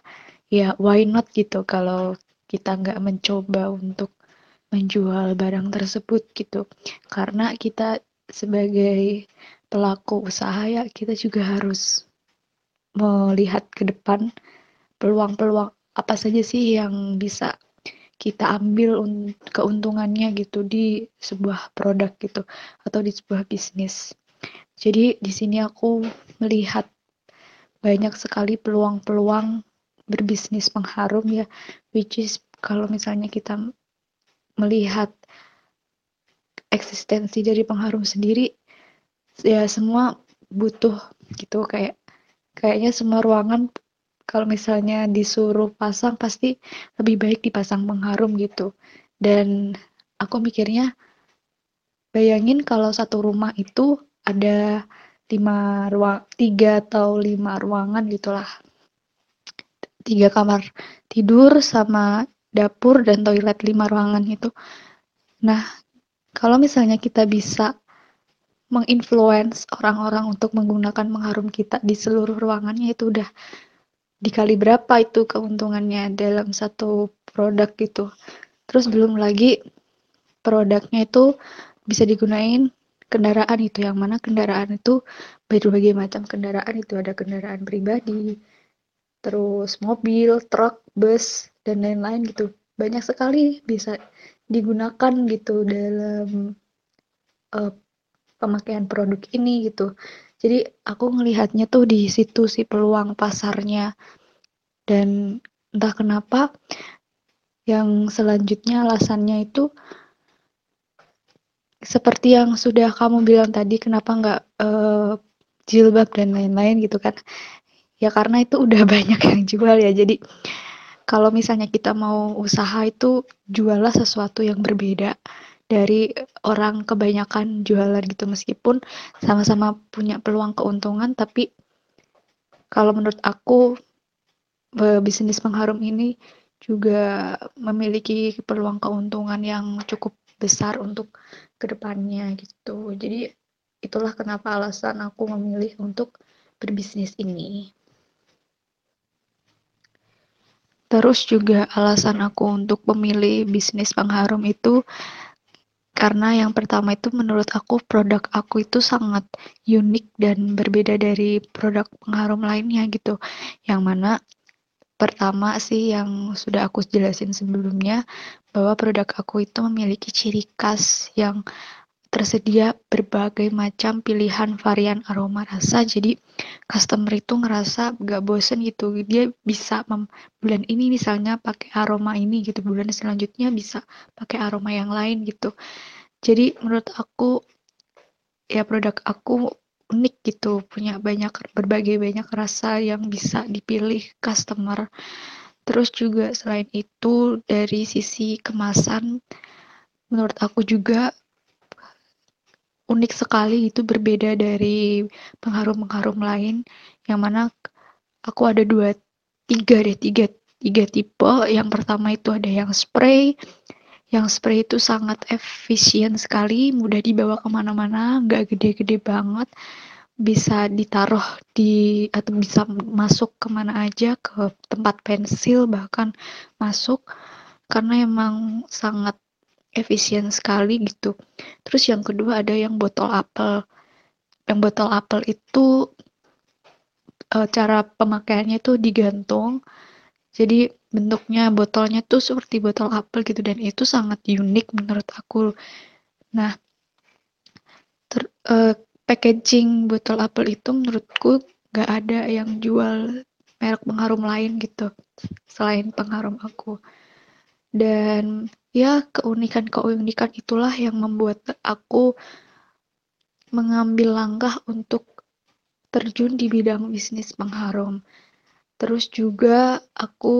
ya why not gitu kalau kita nggak mencoba untuk menjual barang tersebut gitu karena kita sebagai pelaku usaha ya kita juga harus melihat ke depan peluang-peluang apa saja sih yang bisa kita ambil keuntungannya gitu di sebuah produk gitu atau di sebuah bisnis. Jadi di sini aku melihat banyak sekali peluang-peluang berbisnis pengharum ya which is kalau misalnya kita melihat eksistensi dari pengharum sendiri ya semua butuh gitu kayak kayaknya semua ruangan kalau misalnya disuruh pasang pasti lebih baik dipasang pengharum gitu. Dan aku mikirnya bayangin kalau satu rumah itu ada lima ruang tiga atau lima ruangan gitulah tiga kamar tidur sama dapur dan toilet lima ruangan itu nah kalau misalnya kita bisa menginfluence orang-orang untuk menggunakan pengharum kita di seluruh ruangannya itu udah dikali berapa itu keuntungannya dalam satu produk gitu. Terus belum lagi produknya itu bisa digunain kendaraan itu yang mana kendaraan itu berbagai macam kendaraan itu ada kendaraan pribadi, terus mobil, truk, bus dan lain-lain gitu. Banyak sekali bisa digunakan gitu dalam uh, pemakaian produk ini gitu. Jadi aku ngelihatnya tuh di situ sih peluang pasarnya. Dan entah kenapa yang selanjutnya alasannya itu seperti yang sudah kamu bilang tadi kenapa nggak uh, jilbab dan lain-lain gitu kan? Ya karena itu udah banyak yang jual ya. Jadi kalau misalnya kita mau usaha itu jualah sesuatu yang berbeda dari orang kebanyakan jualan gitu. Meskipun sama-sama punya peluang keuntungan tapi kalau menurut aku bisnis pengharum ini juga memiliki peluang keuntungan yang cukup besar untuk ke depannya gitu jadi itulah kenapa alasan aku memilih untuk berbisnis ini terus juga alasan aku untuk memilih bisnis pengharum itu karena yang pertama itu menurut aku produk aku itu sangat unik dan berbeda dari produk pengharum lainnya gitu. Yang mana pertama sih yang sudah aku jelasin sebelumnya bahwa produk aku itu memiliki ciri khas yang tersedia berbagai macam pilihan varian aroma rasa. Jadi customer itu ngerasa gak bosen gitu. Dia bisa bulan ini misalnya pakai aroma ini gitu bulan selanjutnya bisa pakai aroma yang lain gitu. Jadi menurut aku ya produk aku unik gitu punya banyak berbagai banyak rasa yang bisa dipilih customer. Terus juga selain itu dari sisi kemasan menurut aku juga unik sekali itu berbeda dari pengharum-pengharum lain yang mana aku ada dua tiga deh tiga tiga tipe. Yang pertama itu ada yang spray yang spray itu sangat efisien sekali mudah dibawa ke mana-mana nggak gede-gede banget bisa ditaruh di atau bisa masuk ke mana aja ke tempat pensil bahkan masuk karena emang sangat efisien sekali gitu. Terus yang kedua ada yang botol apel. Yang botol apel itu e, cara pemakaiannya itu digantung. Jadi bentuknya botolnya tuh seperti botol apel gitu dan itu sangat unik menurut aku. Nah, ter, e, packaging botol apel itu menurutku gak ada yang jual merek pengharum lain gitu selain pengharum aku dan ya keunikan-keunikan itulah yang membuat aku mengambil langkah untuk terjun di bidang bisnis pengharum. Terus juga aku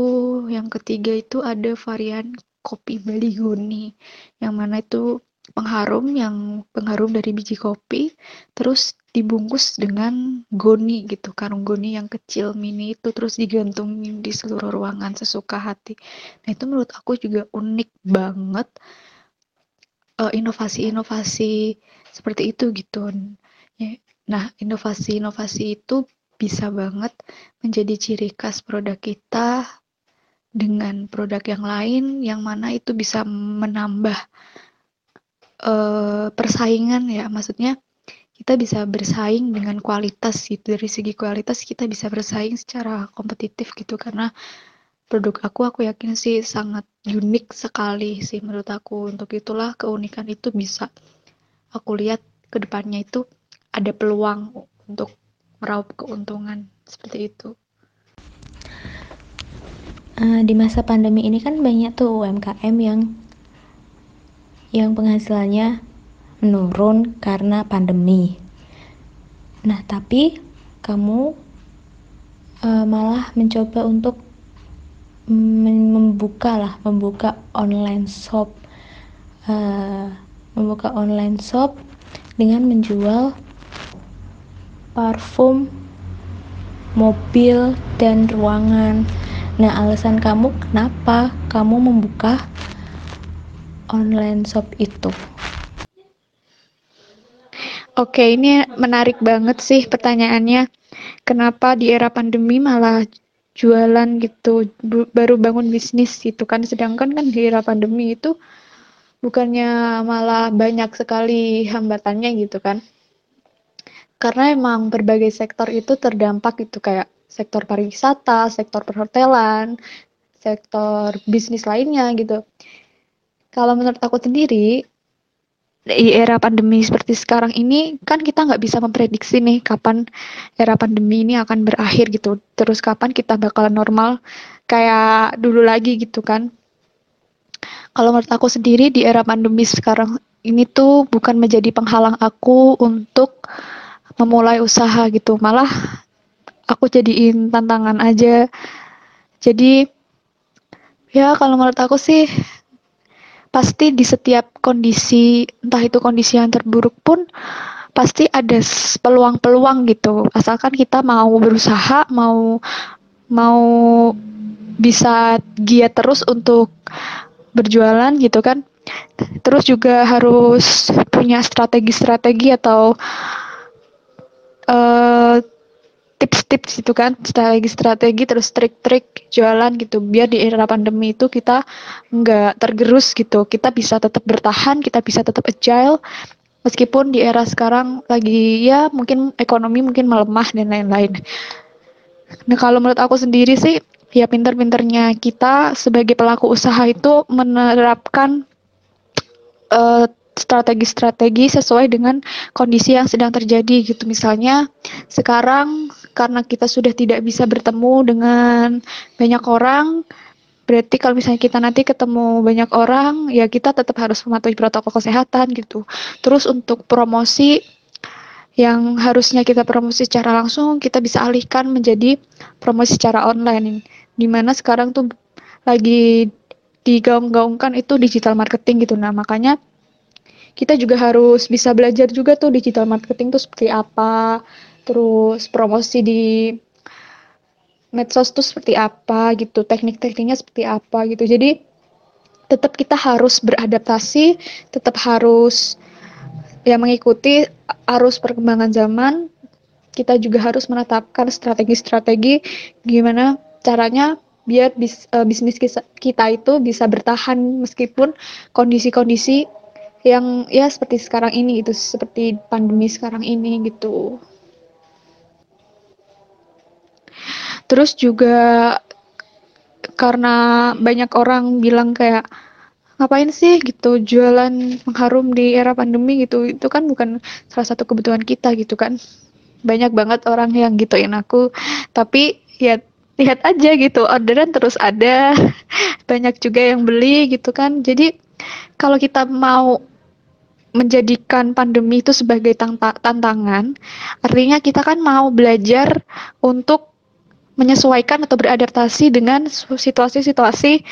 yang ketiga itu ada varian kopi Baligoni yang mana itu pengharum yang pengharum dari biji kopi terus dibungkus dengan goni gitu karung goni yang kecil mini itu terus digantungin di seluruh ruangan sesuka hati. Nah itu menurut aku juga unik banget uh, inovasi-inovasi seperti itu gitu. Nah inovasi-inovasi itu bisa banget menjadi ciri khas produk kita dengan produk yang lain yang mana itu bisa menambah uh, persaingan ya. Maksudnya kita bisa bersaing dengan kualitas gitu. Dari segi kualitas kita bisa bersaing secara kompetitif gitu. Karena produk aku aku yakin sih sangat unik sekali sih menurut aku. Untuk itulah keunikan itu bisa aku lihat ke depannya itu ada peluang untuk meraup keuntungan seperti itu uh, di masa pandemi ini kan banyak tuh UMKM yang yang penghasilannya menurun karena pandemi. Nah, tapi kamu uh, malah mencoba untuk membuka lah, membuka online shop, uh, membuka online shop dengan menjual parfum, mobil, dan ruangan. Nah, alasan kamu kenapa kamu membuka online shop itu? Oke, ini menarik banget sih pertanyaannya. Kenapa di era pandemi malah jualan gitu, baru bangun bisnis gitu kan? Sedangkan kan di era pandemi itu bukannya malah banyak sekali hambatannya gitu kan? Karena emang berbagai sektor itu terdampak gitu kayak sektor pariwisata, sektor perhotelan, sektor bisnis lainnya gitu. Kalau menurut aku sendiri, di era pandemi seperti sekarang ini kan kita nggak bisa memprediksi nih kapan era pandemi ini akan berakhir gitu terus kapan kita bakalan normal kayak dulu lagi gitu kan kalau menurut aku sendiri di era pandemi sekarang ini tuh bukan menjadi penghalang aku untuk memulai usaha gitu. Malah aku jadiin tantangan aja. Jadi ya kalau menurut aku sih pasti di setiap kondisi entah itu kondisi yang terburuk pun pasti ada peluang-peluang gitu. Asalkan kita mau berusaha mau mau bisa giat terus untuk berjualan gitu kan. Terus juga harus punya strategi-strategi atau uh, tips-tips itu kan strategi-strategi terus trik-trik jualan gitu. Biar di era pandemi itu kita nggak tergerus gitu. Kita bisa tetap bertahan kita bisa tetap agile. Meskipun di era sekarang lagi ya mungkin ekonomi mungkin melemah dan lain-lain. Nah kalau menurut aku sendiri sih ya pinter-pinternya kita sebagai pelaku usaha itu menerapkan uh, strategi-strategi sesuai dengan kondisi yang sedang terjadi gitu. Misalnya sekarang karena kita sudah tidak bisa bertemu dengan banyak orang, berarti kalau misalnya kita nanti ketemu banyak orang, ya kita tetap harus mematuhi protokol kesehatan gitu. Terus untuk promosi yang harusnya kita promosi secara langsung, kita bisa alihkan menjadi promosi secara online. Di mana sekarang tuh lagi digaung-gaungkan itu digital marketing gitu. Nah, makanya kita juga harus bisa belajar juga tuh digital marketing tuh seperti apa, terus promosi di medsos tuh seperti apa gitu, teknik-tekniknya seperti apa gitu. Jadi tetap kita harus beradaptasi, tetap harus ya mengikuti arus perkembangan zaman. Kita juga harus menetapkan strategi-strategi gimana caranya biar bis, uh, bisnis kita itu bisa bertahan meskipun kondisi-kondisi yang ya seperti sekarang ini itu seperti pandemi sekarang ini gitu. Terus juga karena banyak orang bilang kayak ngapain sih gitu jualan mengharum di era pandemi gitu? Itu kan bukan salah satu kebutuhan kita gitu kan. Banyak banget orang yang gituin aku. Tapi ya lihat aja gitu orderan terus ada. Banyak juga yang beli gitu kan. Jadi kalau kita mau menjadikan pandemi itu sebagai tantangan, artinya kita kan mau belajar untuk menyesuaikan atau beradaptasi dengan situasi-situasi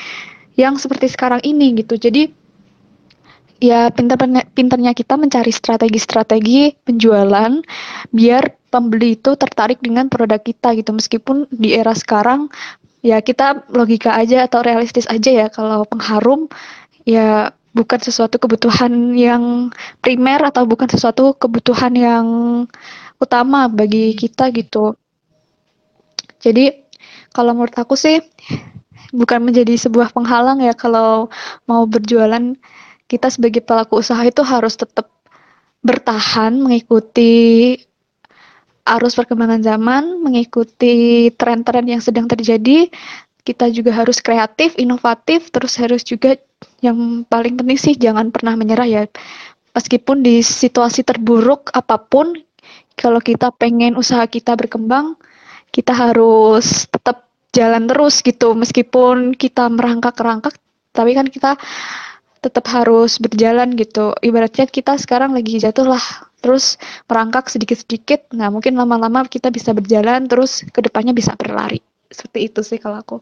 yang seperti sekarang ini gitu. Jadi ya pinter pinternya kita mencari strategi-strategi penjualan biar pembeli itu tertarik dengan produk kita gitu. Meskipun di era sekarang ya kita logika aja atau realistis aja ya kalau pengharum ya bukan sesuatu kebutuhan yang primer atau bukan sesuatu kebutuhan yang utama bagi kita gitu. Jadi kalau menurut aku sih bukan menjadi sebuah penghalang ya kalau mau berjualan kita sebagai pelaku usaha itu harus tetap bertahan mengikuti arus perkembangan zaman, mengikuti tren-tren yang sedang terjadi. Kita juga harus kreatif, inovatif, terus harus juga yang paling penting sih jangan pernah menyerah ya. Meskipun di situasi terburuk apa pun, kalau kita pengen usaha kita berkembang, kita harus tetap jalan terus gitu. Meskipun kita merangkak-rangkak, tapi kan kita tetap harus berjalan gitu. Ibaratnya kita sekarang lagi jatuh lah, terus merangkak sedikit-sedikit. Nah, mungkin lama-lama kita bisa berjalan, terus ke depannya bisa berlari. Seperti itu sih kalau aku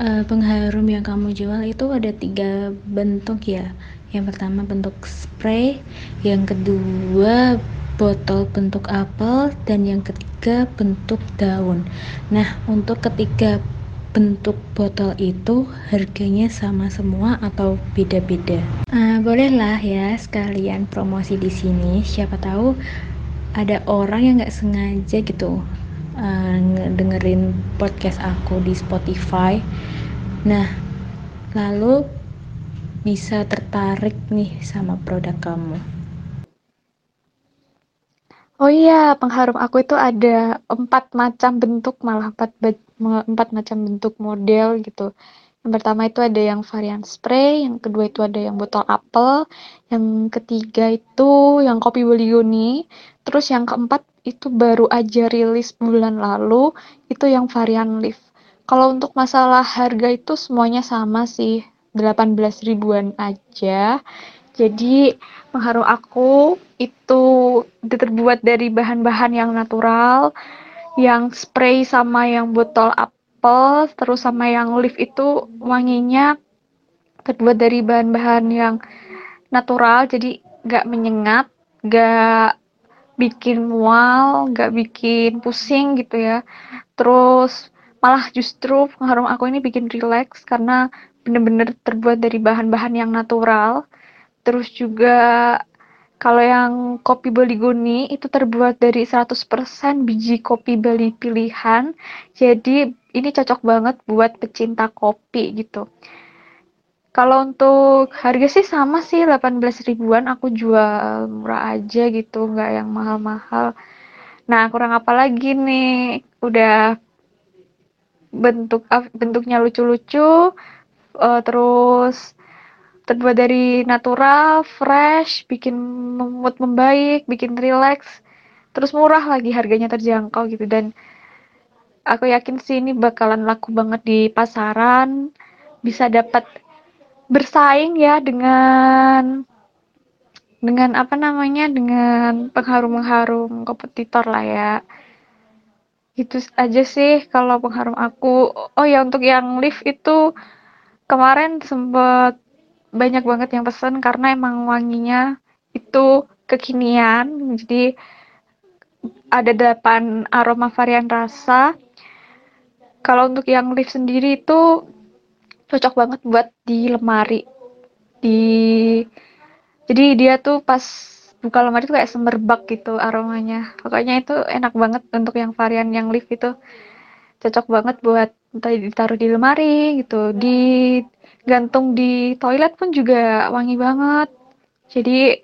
uh, pengharum yang kamu jual itu ada tiga bentuk ya. Yang pertama bentuk spray yang kedua botol bentuk apel dan yang ketiga bentuk daun. Nah untuk ketiga bentuk botol itu harganya sama semua atau beda-beda? Uh, bolehlah ya sekalian promosi di sini. Siapa tahu ada orang yang nggak sengaja gitu uh, dengerin podcast aku di Spotify Nah, lalu bisa tertarik nih sama produk kamu. Oh iya, pengharum aku itu ada empat macam bentuk, malah empat, empat macam bentuk model gitu. Yang pertama itu ada yang varian spray, yang kedua itu ada yang botol apel, yang ketiga itu yang kopi beliuni, terus yang keempat itu baru aja rilis bulan lalu, itu yang varian leaf. Kalau untuk masalah harga itu semuanya sama sih, 18 ribuan aja. Jadi pengharum aku itu terbuat dari bahan-bahan yang natural, yang spray sama yang botol apel, terus sama yang leaf itu wanginya terbuat dari bahan-bahan yang natural jadi nggak menyengat nggak bikin mual nggak bikin pusing gitu ya. Terus malah justru pengharum aku ini bikin rileks karena bener-bener terbuat dari bahan-bahan yang natural. Terus juga kalau yang kopi Baligoni itu terbuat dari 100% biji kopi Bali pilihan. Jadi ini cocok banget buat pecinta kopi gitu kalau untuk harga sih sama sih 18 ribuan aku jual murah aja gitu nggak yang mahal-mahal. Nah kurang apa lagi nih? Udah bentuk bentuknya lucu-lucu uh, terus terbuat dari natural, fresh, bikin mood membaik, bikin relax, terus murah lagi harganya terjangkau gitu. Dan aku yakin sih ini bakalan laku banget di pasaran, bisa dapat bersaing ya dengan dengan apa namanya dengan pengharum-pengharum kompetitor lah ya. Itu aja sih kalau pengharum aku. Oh ya untuk yang lift itu kemarin sempet banyak banget yang pesen karena emang wanginya itu kekinian. Jadi ada delapan aroma varian rasa. Kalau untuk yang lift sendiri itu cocok banget buat di lemari. Di jadi dia tuh pas buka lemari tuh kayak semerbak gitu aromanya. Pokoknya itu enak banget untuk yang varian yang lift itu. Cocok banget buat entah ditaruh di lemari gitu. Di gantung di toilet pun juga wangi banget. Jadi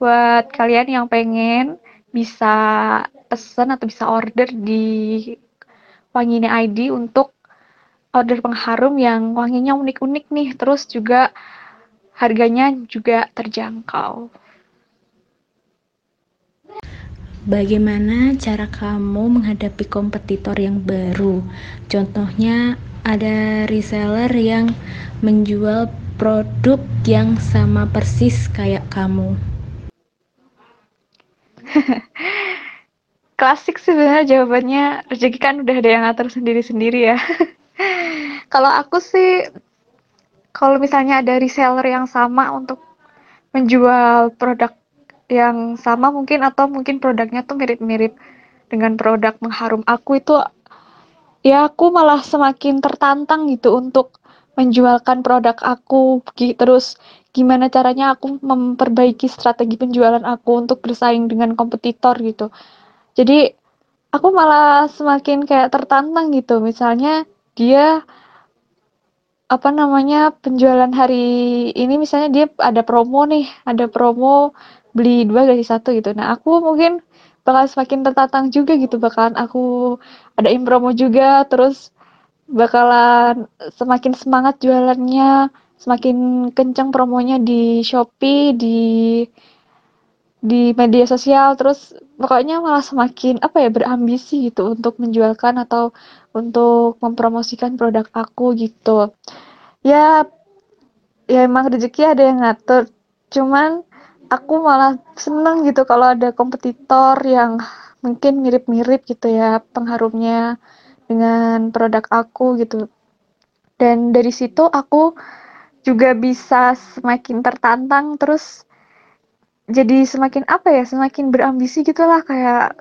buat kalian yang pengen bisa pesen atau bisa order di Wangine ID untuk order pengharum yang wanginya unik-unik nih terus juga harganya juga terjangkau Bagaimana cara kamu menghadapi kompetitor yang baru? Contohnya, ada reseller yang menjual produk yang sama persis kayak kamu. Klasik sih sebenarnya jawabannya, rezeki kan udah ada yang atur sendiri-sendiri ya. kalau aku sih, kalau misalnya ada reseller yang sama untuk menjual produk yang sama mungkin atau mungkin produknya tuh mirip-mirip dengan produk mengharum aku itu ya aku malah semakin tertantang gitu untuk menjualkan produk aku terus gimana caranya aku memperbaiki strategi penjualan aku untuk bersaing dengan kompetitor gitu. Jadi aku malah semakin kayak tertantang gitu. Misalnya dia apa namanya penjualan hari ini misalnya dia ada promo nih ada promo beli dua gaji satu gitu. Nah aku mungkin bakal semakin tertantang juga gitu bakalan aku ada promo juga terus bakalan semakin semangat jualannya semakin kencang promonya di Shopee di di media sosial terus pokoknya malah semakin apa ya berambisi gitu untuk menjualkan atau untuk mempromosikan produk aku gitu. Ya ya emang rezeki ada yang ngatur. Cuman aku malah seneng gitu kalau ada kompetitor yang mungkin mirip-mirip gitu ya pengharumnya dengan produk aku gitu. Dan dari situ aku juga bisa semakin tertantang terus jadi semakin apa ya semakin berambisi gitulah kayak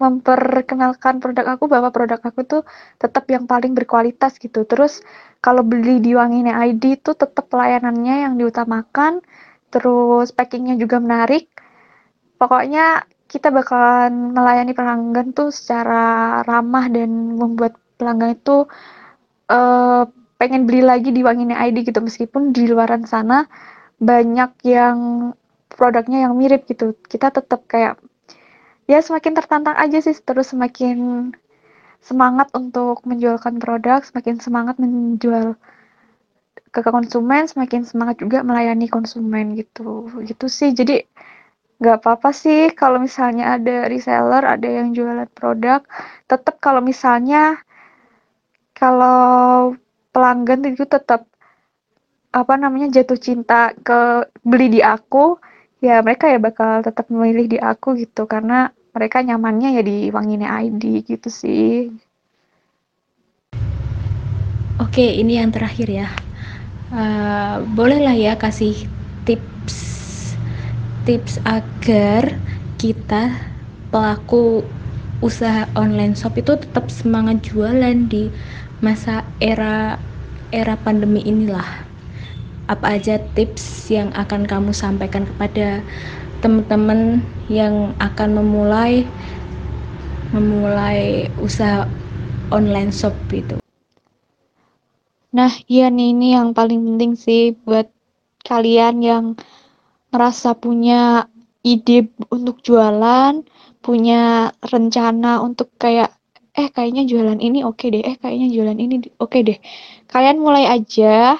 memperkenalkan produk aku bahwa produk aku tuh tetap yang paling berkualitas gitu. Terus kalau beli di Wangine ID tuh tetap pelayanannya yang diutamakan terus packingnya juga menarik. Pokoknya kita bakalan melayani pelanggan tuh secara ramah dan membuat pelanggan itu uh, pengen beli lagi di Wangine ID gitu. Meskipun di luaran sana banyak yang produknya yang mirip gitu. Kita tetap kayak ya semakin tertantang aja sih terus semakin semangat untuk menjualkan produk semakin semangat menjual ke konsumen semakin semangat juga melayani konsumen gitu. Gitu sih. Jadi nggak apa-apa sih kalau misalnya ada reseller ada yang jualan produk tetap kalau misalnya kalau pelanggan itu tetap apa namanya jatuh cinta ke beli di aku ya mereka ya bakal tetap memilih di aku gitu karena mereka nyamannya ya di Wangine ID gitu sih. Oke, ini yang terakhir ya uh, bolehlah ya kasih tips tips agar kita pelaku usaha online shop itu tetap semangat jualan di masa era era pandemi inilah apa aja tips yang akan kamu sampaikan kepada teman-teman yang akan memulai memulai usaha online shop itu? Nah iya nih ini yang paling penting sih buat kalian yang merasa punya ide untuk jualan punya rencana untuk kayak eh kayaknya jualan ini oke okay deh eh kayaknya jualan ini oke okay deh. Kalian mulai aja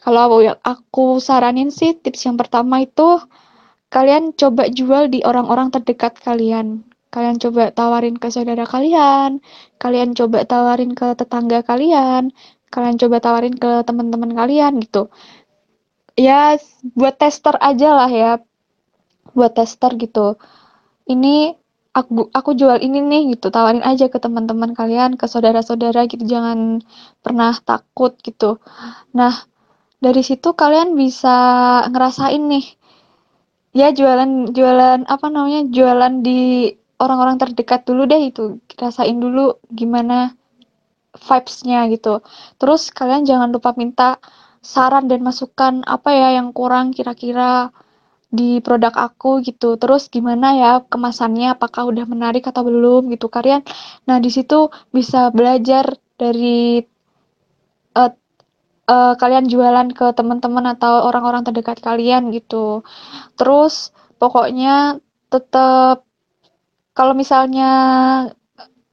kalau aku saranin sih tips yang pertama itu kalian coba jual di orang-orang terdekat kalian. Kalian coba tawarin ke saudara kalian kalian coba tawarin ke tetangga kalian kalian coba tawarin ke teman-teman kalian gitu. Ya buat tester aja lah ya buat tester gitu. Ini aku aku jual ini nih gitu tawarin aja ke teman-teman kalian ke saudara-saudara gitu jangan pernah takut gitu. Nah dari situ kalian bisa ngerasain nih ya jualan jualan apa namanya jualan di orang-orang terdekat dulu deh itu rasain dulu gimana vibes-nya gitu terus kalian jangan lupa minta saran dan masukan apa ya yang kurang kira-kira di produk aku gitu. Terus gimana ya kemasannya apakah udah menarik atau belum gitu kalian. Nah, di situ bisa belajar dari uh, kalian jualan ke teman-teman atau orang-orang terdekat kalian gitu. Terus pokoknya tetap kalau misalnya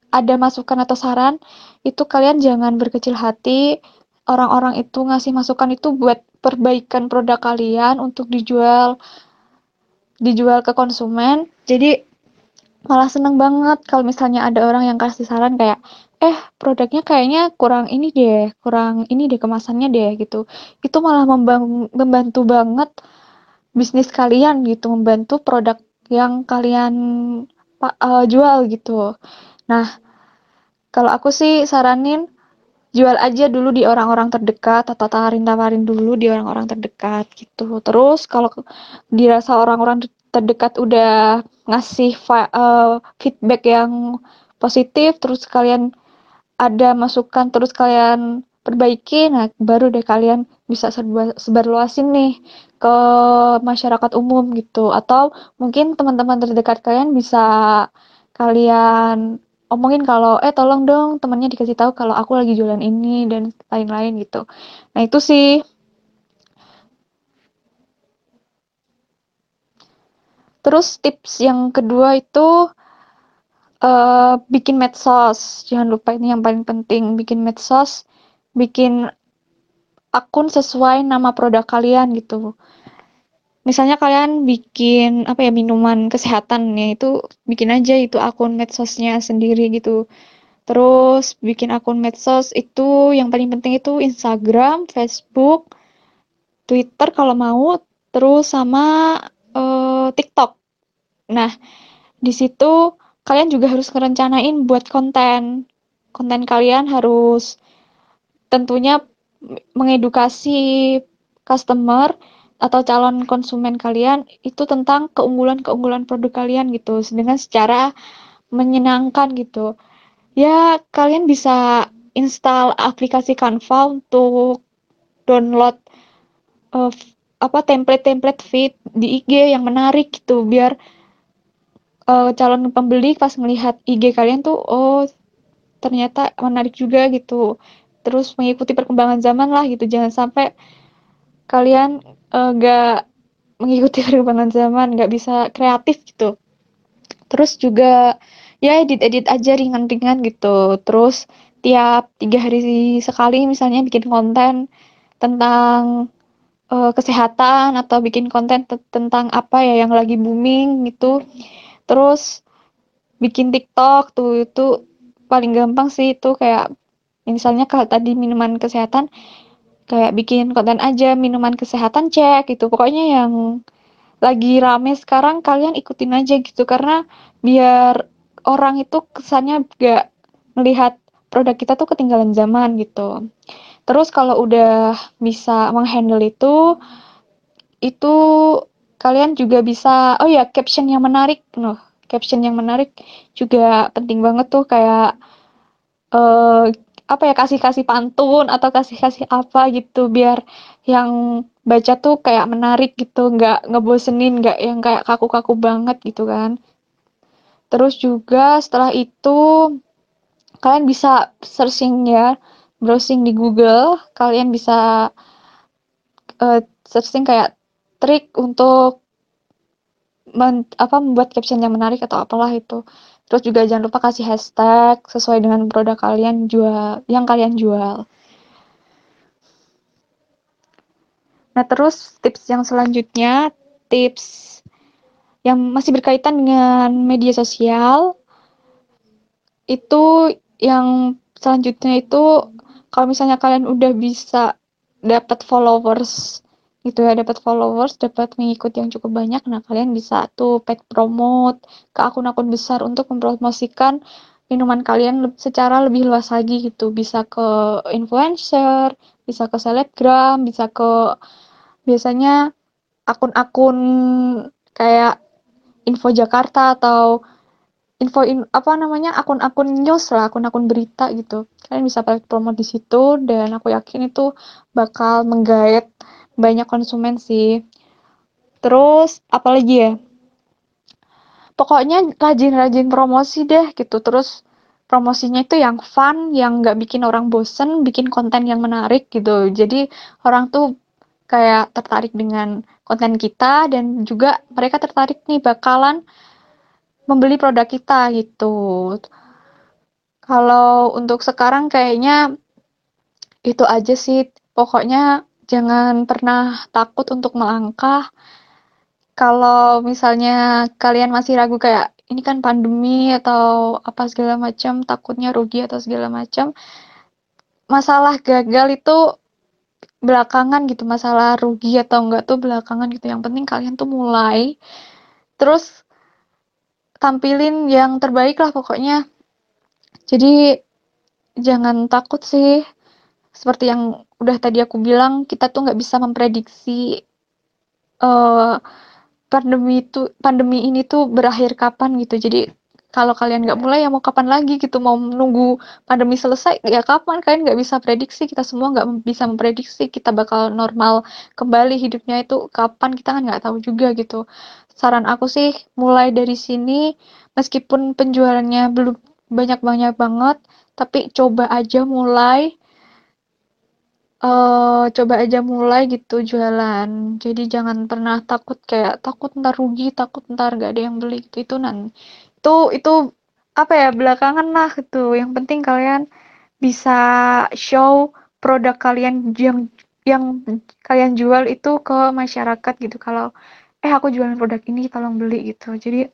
ada masukan atau saran itu kalian jangan berkecil hati. Orang-orang itu ngasih masukan itu buat perbaikan produk kalian untuk dijual dijual ke konsumen jadi malah seneng banget kalau misalnya ada orang yang kasih saran kayak eh produknya kayaknya kurang ini deh kurang ini deh kemasannya deh gitu. Itu malah membantu banget bisnis kalian gitu. Membantu produk yang kalian uh, jual gitu. Nah kalau aku sih saranin jual aja dulu di orang-orang terdekat atau tawarin-tawarin dulu di orang-orang terdekat gitu. Terus kalau dirasa orang-orang terdekat udah ngasih uh, feedback yang positif terus kalian ada masukan terus kalian perbaiki nah baru deh kalian bisa sebar, luasin nih ke masyarakat umum gitu. Atau mungkin teman-teman terdekat kalian bisa kalian omongin kalau eh tolong dong temannya dikasih tahu kalau aku lagi jualan ini dan lain-lain gitu. Nah itu sih. Terus tips yang kedua itu uh, bikin medsos. Jangan lupa ini yang paling penting, bikin medsos, bikin akun sesuai nama produk kalian gitu. Misalnya kalian bikin apa ya minuman kesehatan ya itu bikin aja itu akun medsosnya sendiri gitu. Terus bikin akun medsos itu yang paling penting itu Instagram, Facebook, Twitter kalau mau, terus sama uh, TikTok. Nah, di situ kalian juga harus ngerencanain buat konten. Konten kalian harus tentunya mengedukasi customer atau calon konsumen kalian itu tentang keunggulan-keunggulan produk kalian gitu dengan secara menyenangkan gitu. Ya, kalian bisa install aplikasi Canva untuk download uh, apa template-template feed di IG yang menarik gitu biar uh, calon pembeli pas melihat IG kalian tuh oh ternyata menarik juga gitu. Terus mengikuti perkembangan zaman lah gitu. Jangan sampai kalian uh, gak mengikuti perkembangan zaman gak bisa kreatif gitu. Terus juga ya edit-edit aja ringan-ringan gitu. Terus tiap tiga hari sekali misalnya bikin konten tentang uh, kesehatan atau bikin konten tentang apa ya yang lagi booming gitu terus bikin TikTok tuh itu paling gampang sih itu kayak misalnya kalau tadi minuman kesehatan kayak bikin konten aja minuman kesehatan cek gitu. Pokoknya yang lagi rame sekarang kalian ikutin aja gitu. Karena biar orang itu kesannya gak melihat produk kita tuh ketinggalan zaman gitu. Terus kalau udah bisa menghandle itu, itu kalian juga bisa, oh ya caption yang menarik, noh, caption yang menarik juga penting banget tuh kayak uh, apa ya kasih-kasih pantun atau kasih-kasih apa gitu biar yang baca tuh kayak menarik gitu, nggak ngebosenin, nggak yang kayak kaku-kaku banget gitu kan. Terus juga setelah itu kalian bisa searching ya browsing di Google, kalian bisa uh, searching kayak trik untuk men, apa membuat caption yang menarik atau apalah itu. Terus juga jangan lupa kasih hashtag sesuai dengan produk kalian jual yang kalian jual. Nah, terus tips yang selanjutnya, tips yang masih berkaitan dengan media sosial itu yang selanjutnya itu kalau misalnya kalian udah bisa dapat followers gitu ya dapat followers dapat mengikut yang cukup banyak nah kalian bisa tuh paid promote ke akun-akun besar untuk mempromosikan minuman kalian secara lebih luas lagi gitu. Bisa ke influencer bisa ke selebgram bisa ke biasanya akun-akun kayak info Jakarta atau info in, apa namanya akun-akun news lah akun-akun berita gitu. Kalian bisa pakai promo di situ dan aku yakin itu bakal menggait banyak konsumen sih terus apalagi ya pokoknya rajin-rajin promosi deh gitu terus promosinya itu yang fun yang nggak bikin orang bosen bikin konten yang menarik gitu jadi orang tuh kayak tertarik dengan konten kita dan juga mereka tertarik nih bakalan membeli produk kita gitu. Kalau untuk sekarang kayaknya itu aja sih. Pokoknya jangan pernah takut untuk melangkah. Kalau misalnya kalian masih ragu kayak ini kan pandemi atau apa segala macam, takutnya rugi atau segala macam. Masalah gagal itu belakangan gitu, masalah rugi atau enggak tuh belakangan gitu. Yang penting kalian tuh mulai. Terus tampilin yang terbaik lah pokoknya jadi jangan takut sih seperti yang udah tadi aku bilang kita tuh nggak bisa memprediksi uh, pandemi itu pandemi ini tuh berakhir kapan gitu. Jadi kalau kalian nggak mulai ya mau kapan lagi gitu? Mau menunggu pandemi selesai ya kapan? Kalian nggak bisa prediksi kita semua nggak bisa memprediksi kita bakal normal kembali hidupnya itu kapan kita kan nggak tahu juga gitu. Saran aku sih mulai dari sini meskipun penjualannya belum banyak-banyak banget tapi coba aja mulai uh, coba aja mulai gitu jualan. Jadi jangan pernah takut kayak takut ntar rugi takut ntar gak ada yang beli gitu. Itu nanti itu itu apa ya belakangan lah gitu. Yang penting kalian bisa show produk kalian yang yang kalian jual itu ke masyarakat gitu. Kalau eh aku jualan produk ini tolong beli gitu. Jadi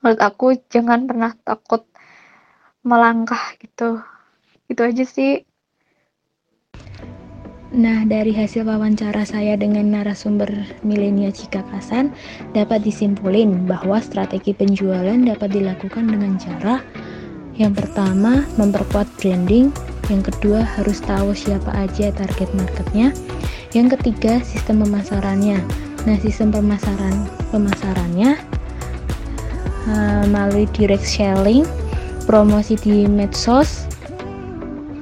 menurut aku jangan pernah takut melangkah gitu. Itu aja sih Nah, dari hasil wawancara saya dengan narasumber Milenia Cikakasan, dapat disimpulin bahwa strategi penjualan dapat dilakukan dengan cara yang pertama, memperkuat branding, yang kedua, harus tahu siapa aja target marketnya, yang ketiga, sistem pemasarannya. Nah, sistem pemasaran pemasarannya uh, melalui direct selling, promosi di medsos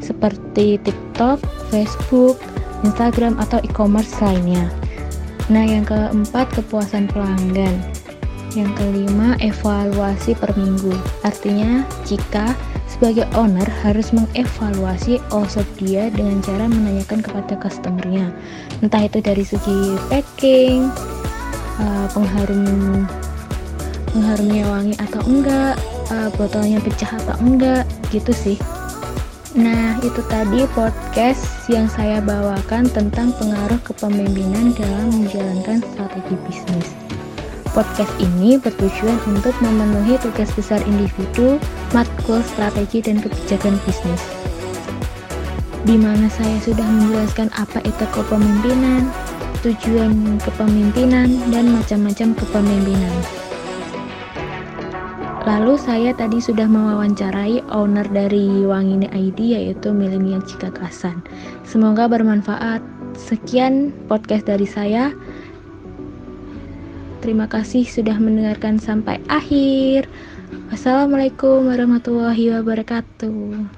seperti TikTok, Facebook, Instagram atau e-commerce lainnya. Nah, yang keempat kepuasan pelanggan. Yang kelima evaluasi per minggu. Artinya, jika sebagai owner harus mengevaluasi all-shop dia dengan cara menanyakan kepada customernya. Entah itu dari segi packing, uh, pengharum pengharumnya wangi atau enggak, uh, botolnya pecah atau enggak, gitu sih. Nah, itu tadi podcast yang saya bawakan tentang pengaruh kepemimpinan dalam menjalankan strategi bisnis. Podcast ini bertujuan untuk memenuhi tugas besar individu, matkul strategi dan kebijakan bisnis. Di mana saya sudah menjelaskan apa itu kepemimpinan, tujuan kepemimpinan, dan macam-macam kepemimpinan. Lalu saya tadi sudah mewawancarai owner dari Wangini ID yaitu Milenia Cikakasan. Semoga bermanfaat. Sekian podcast dari saya. Terima kasih sudah mendengarkan sampai akhir. Wassalamualaikum warahmatullahi wabarakatuh.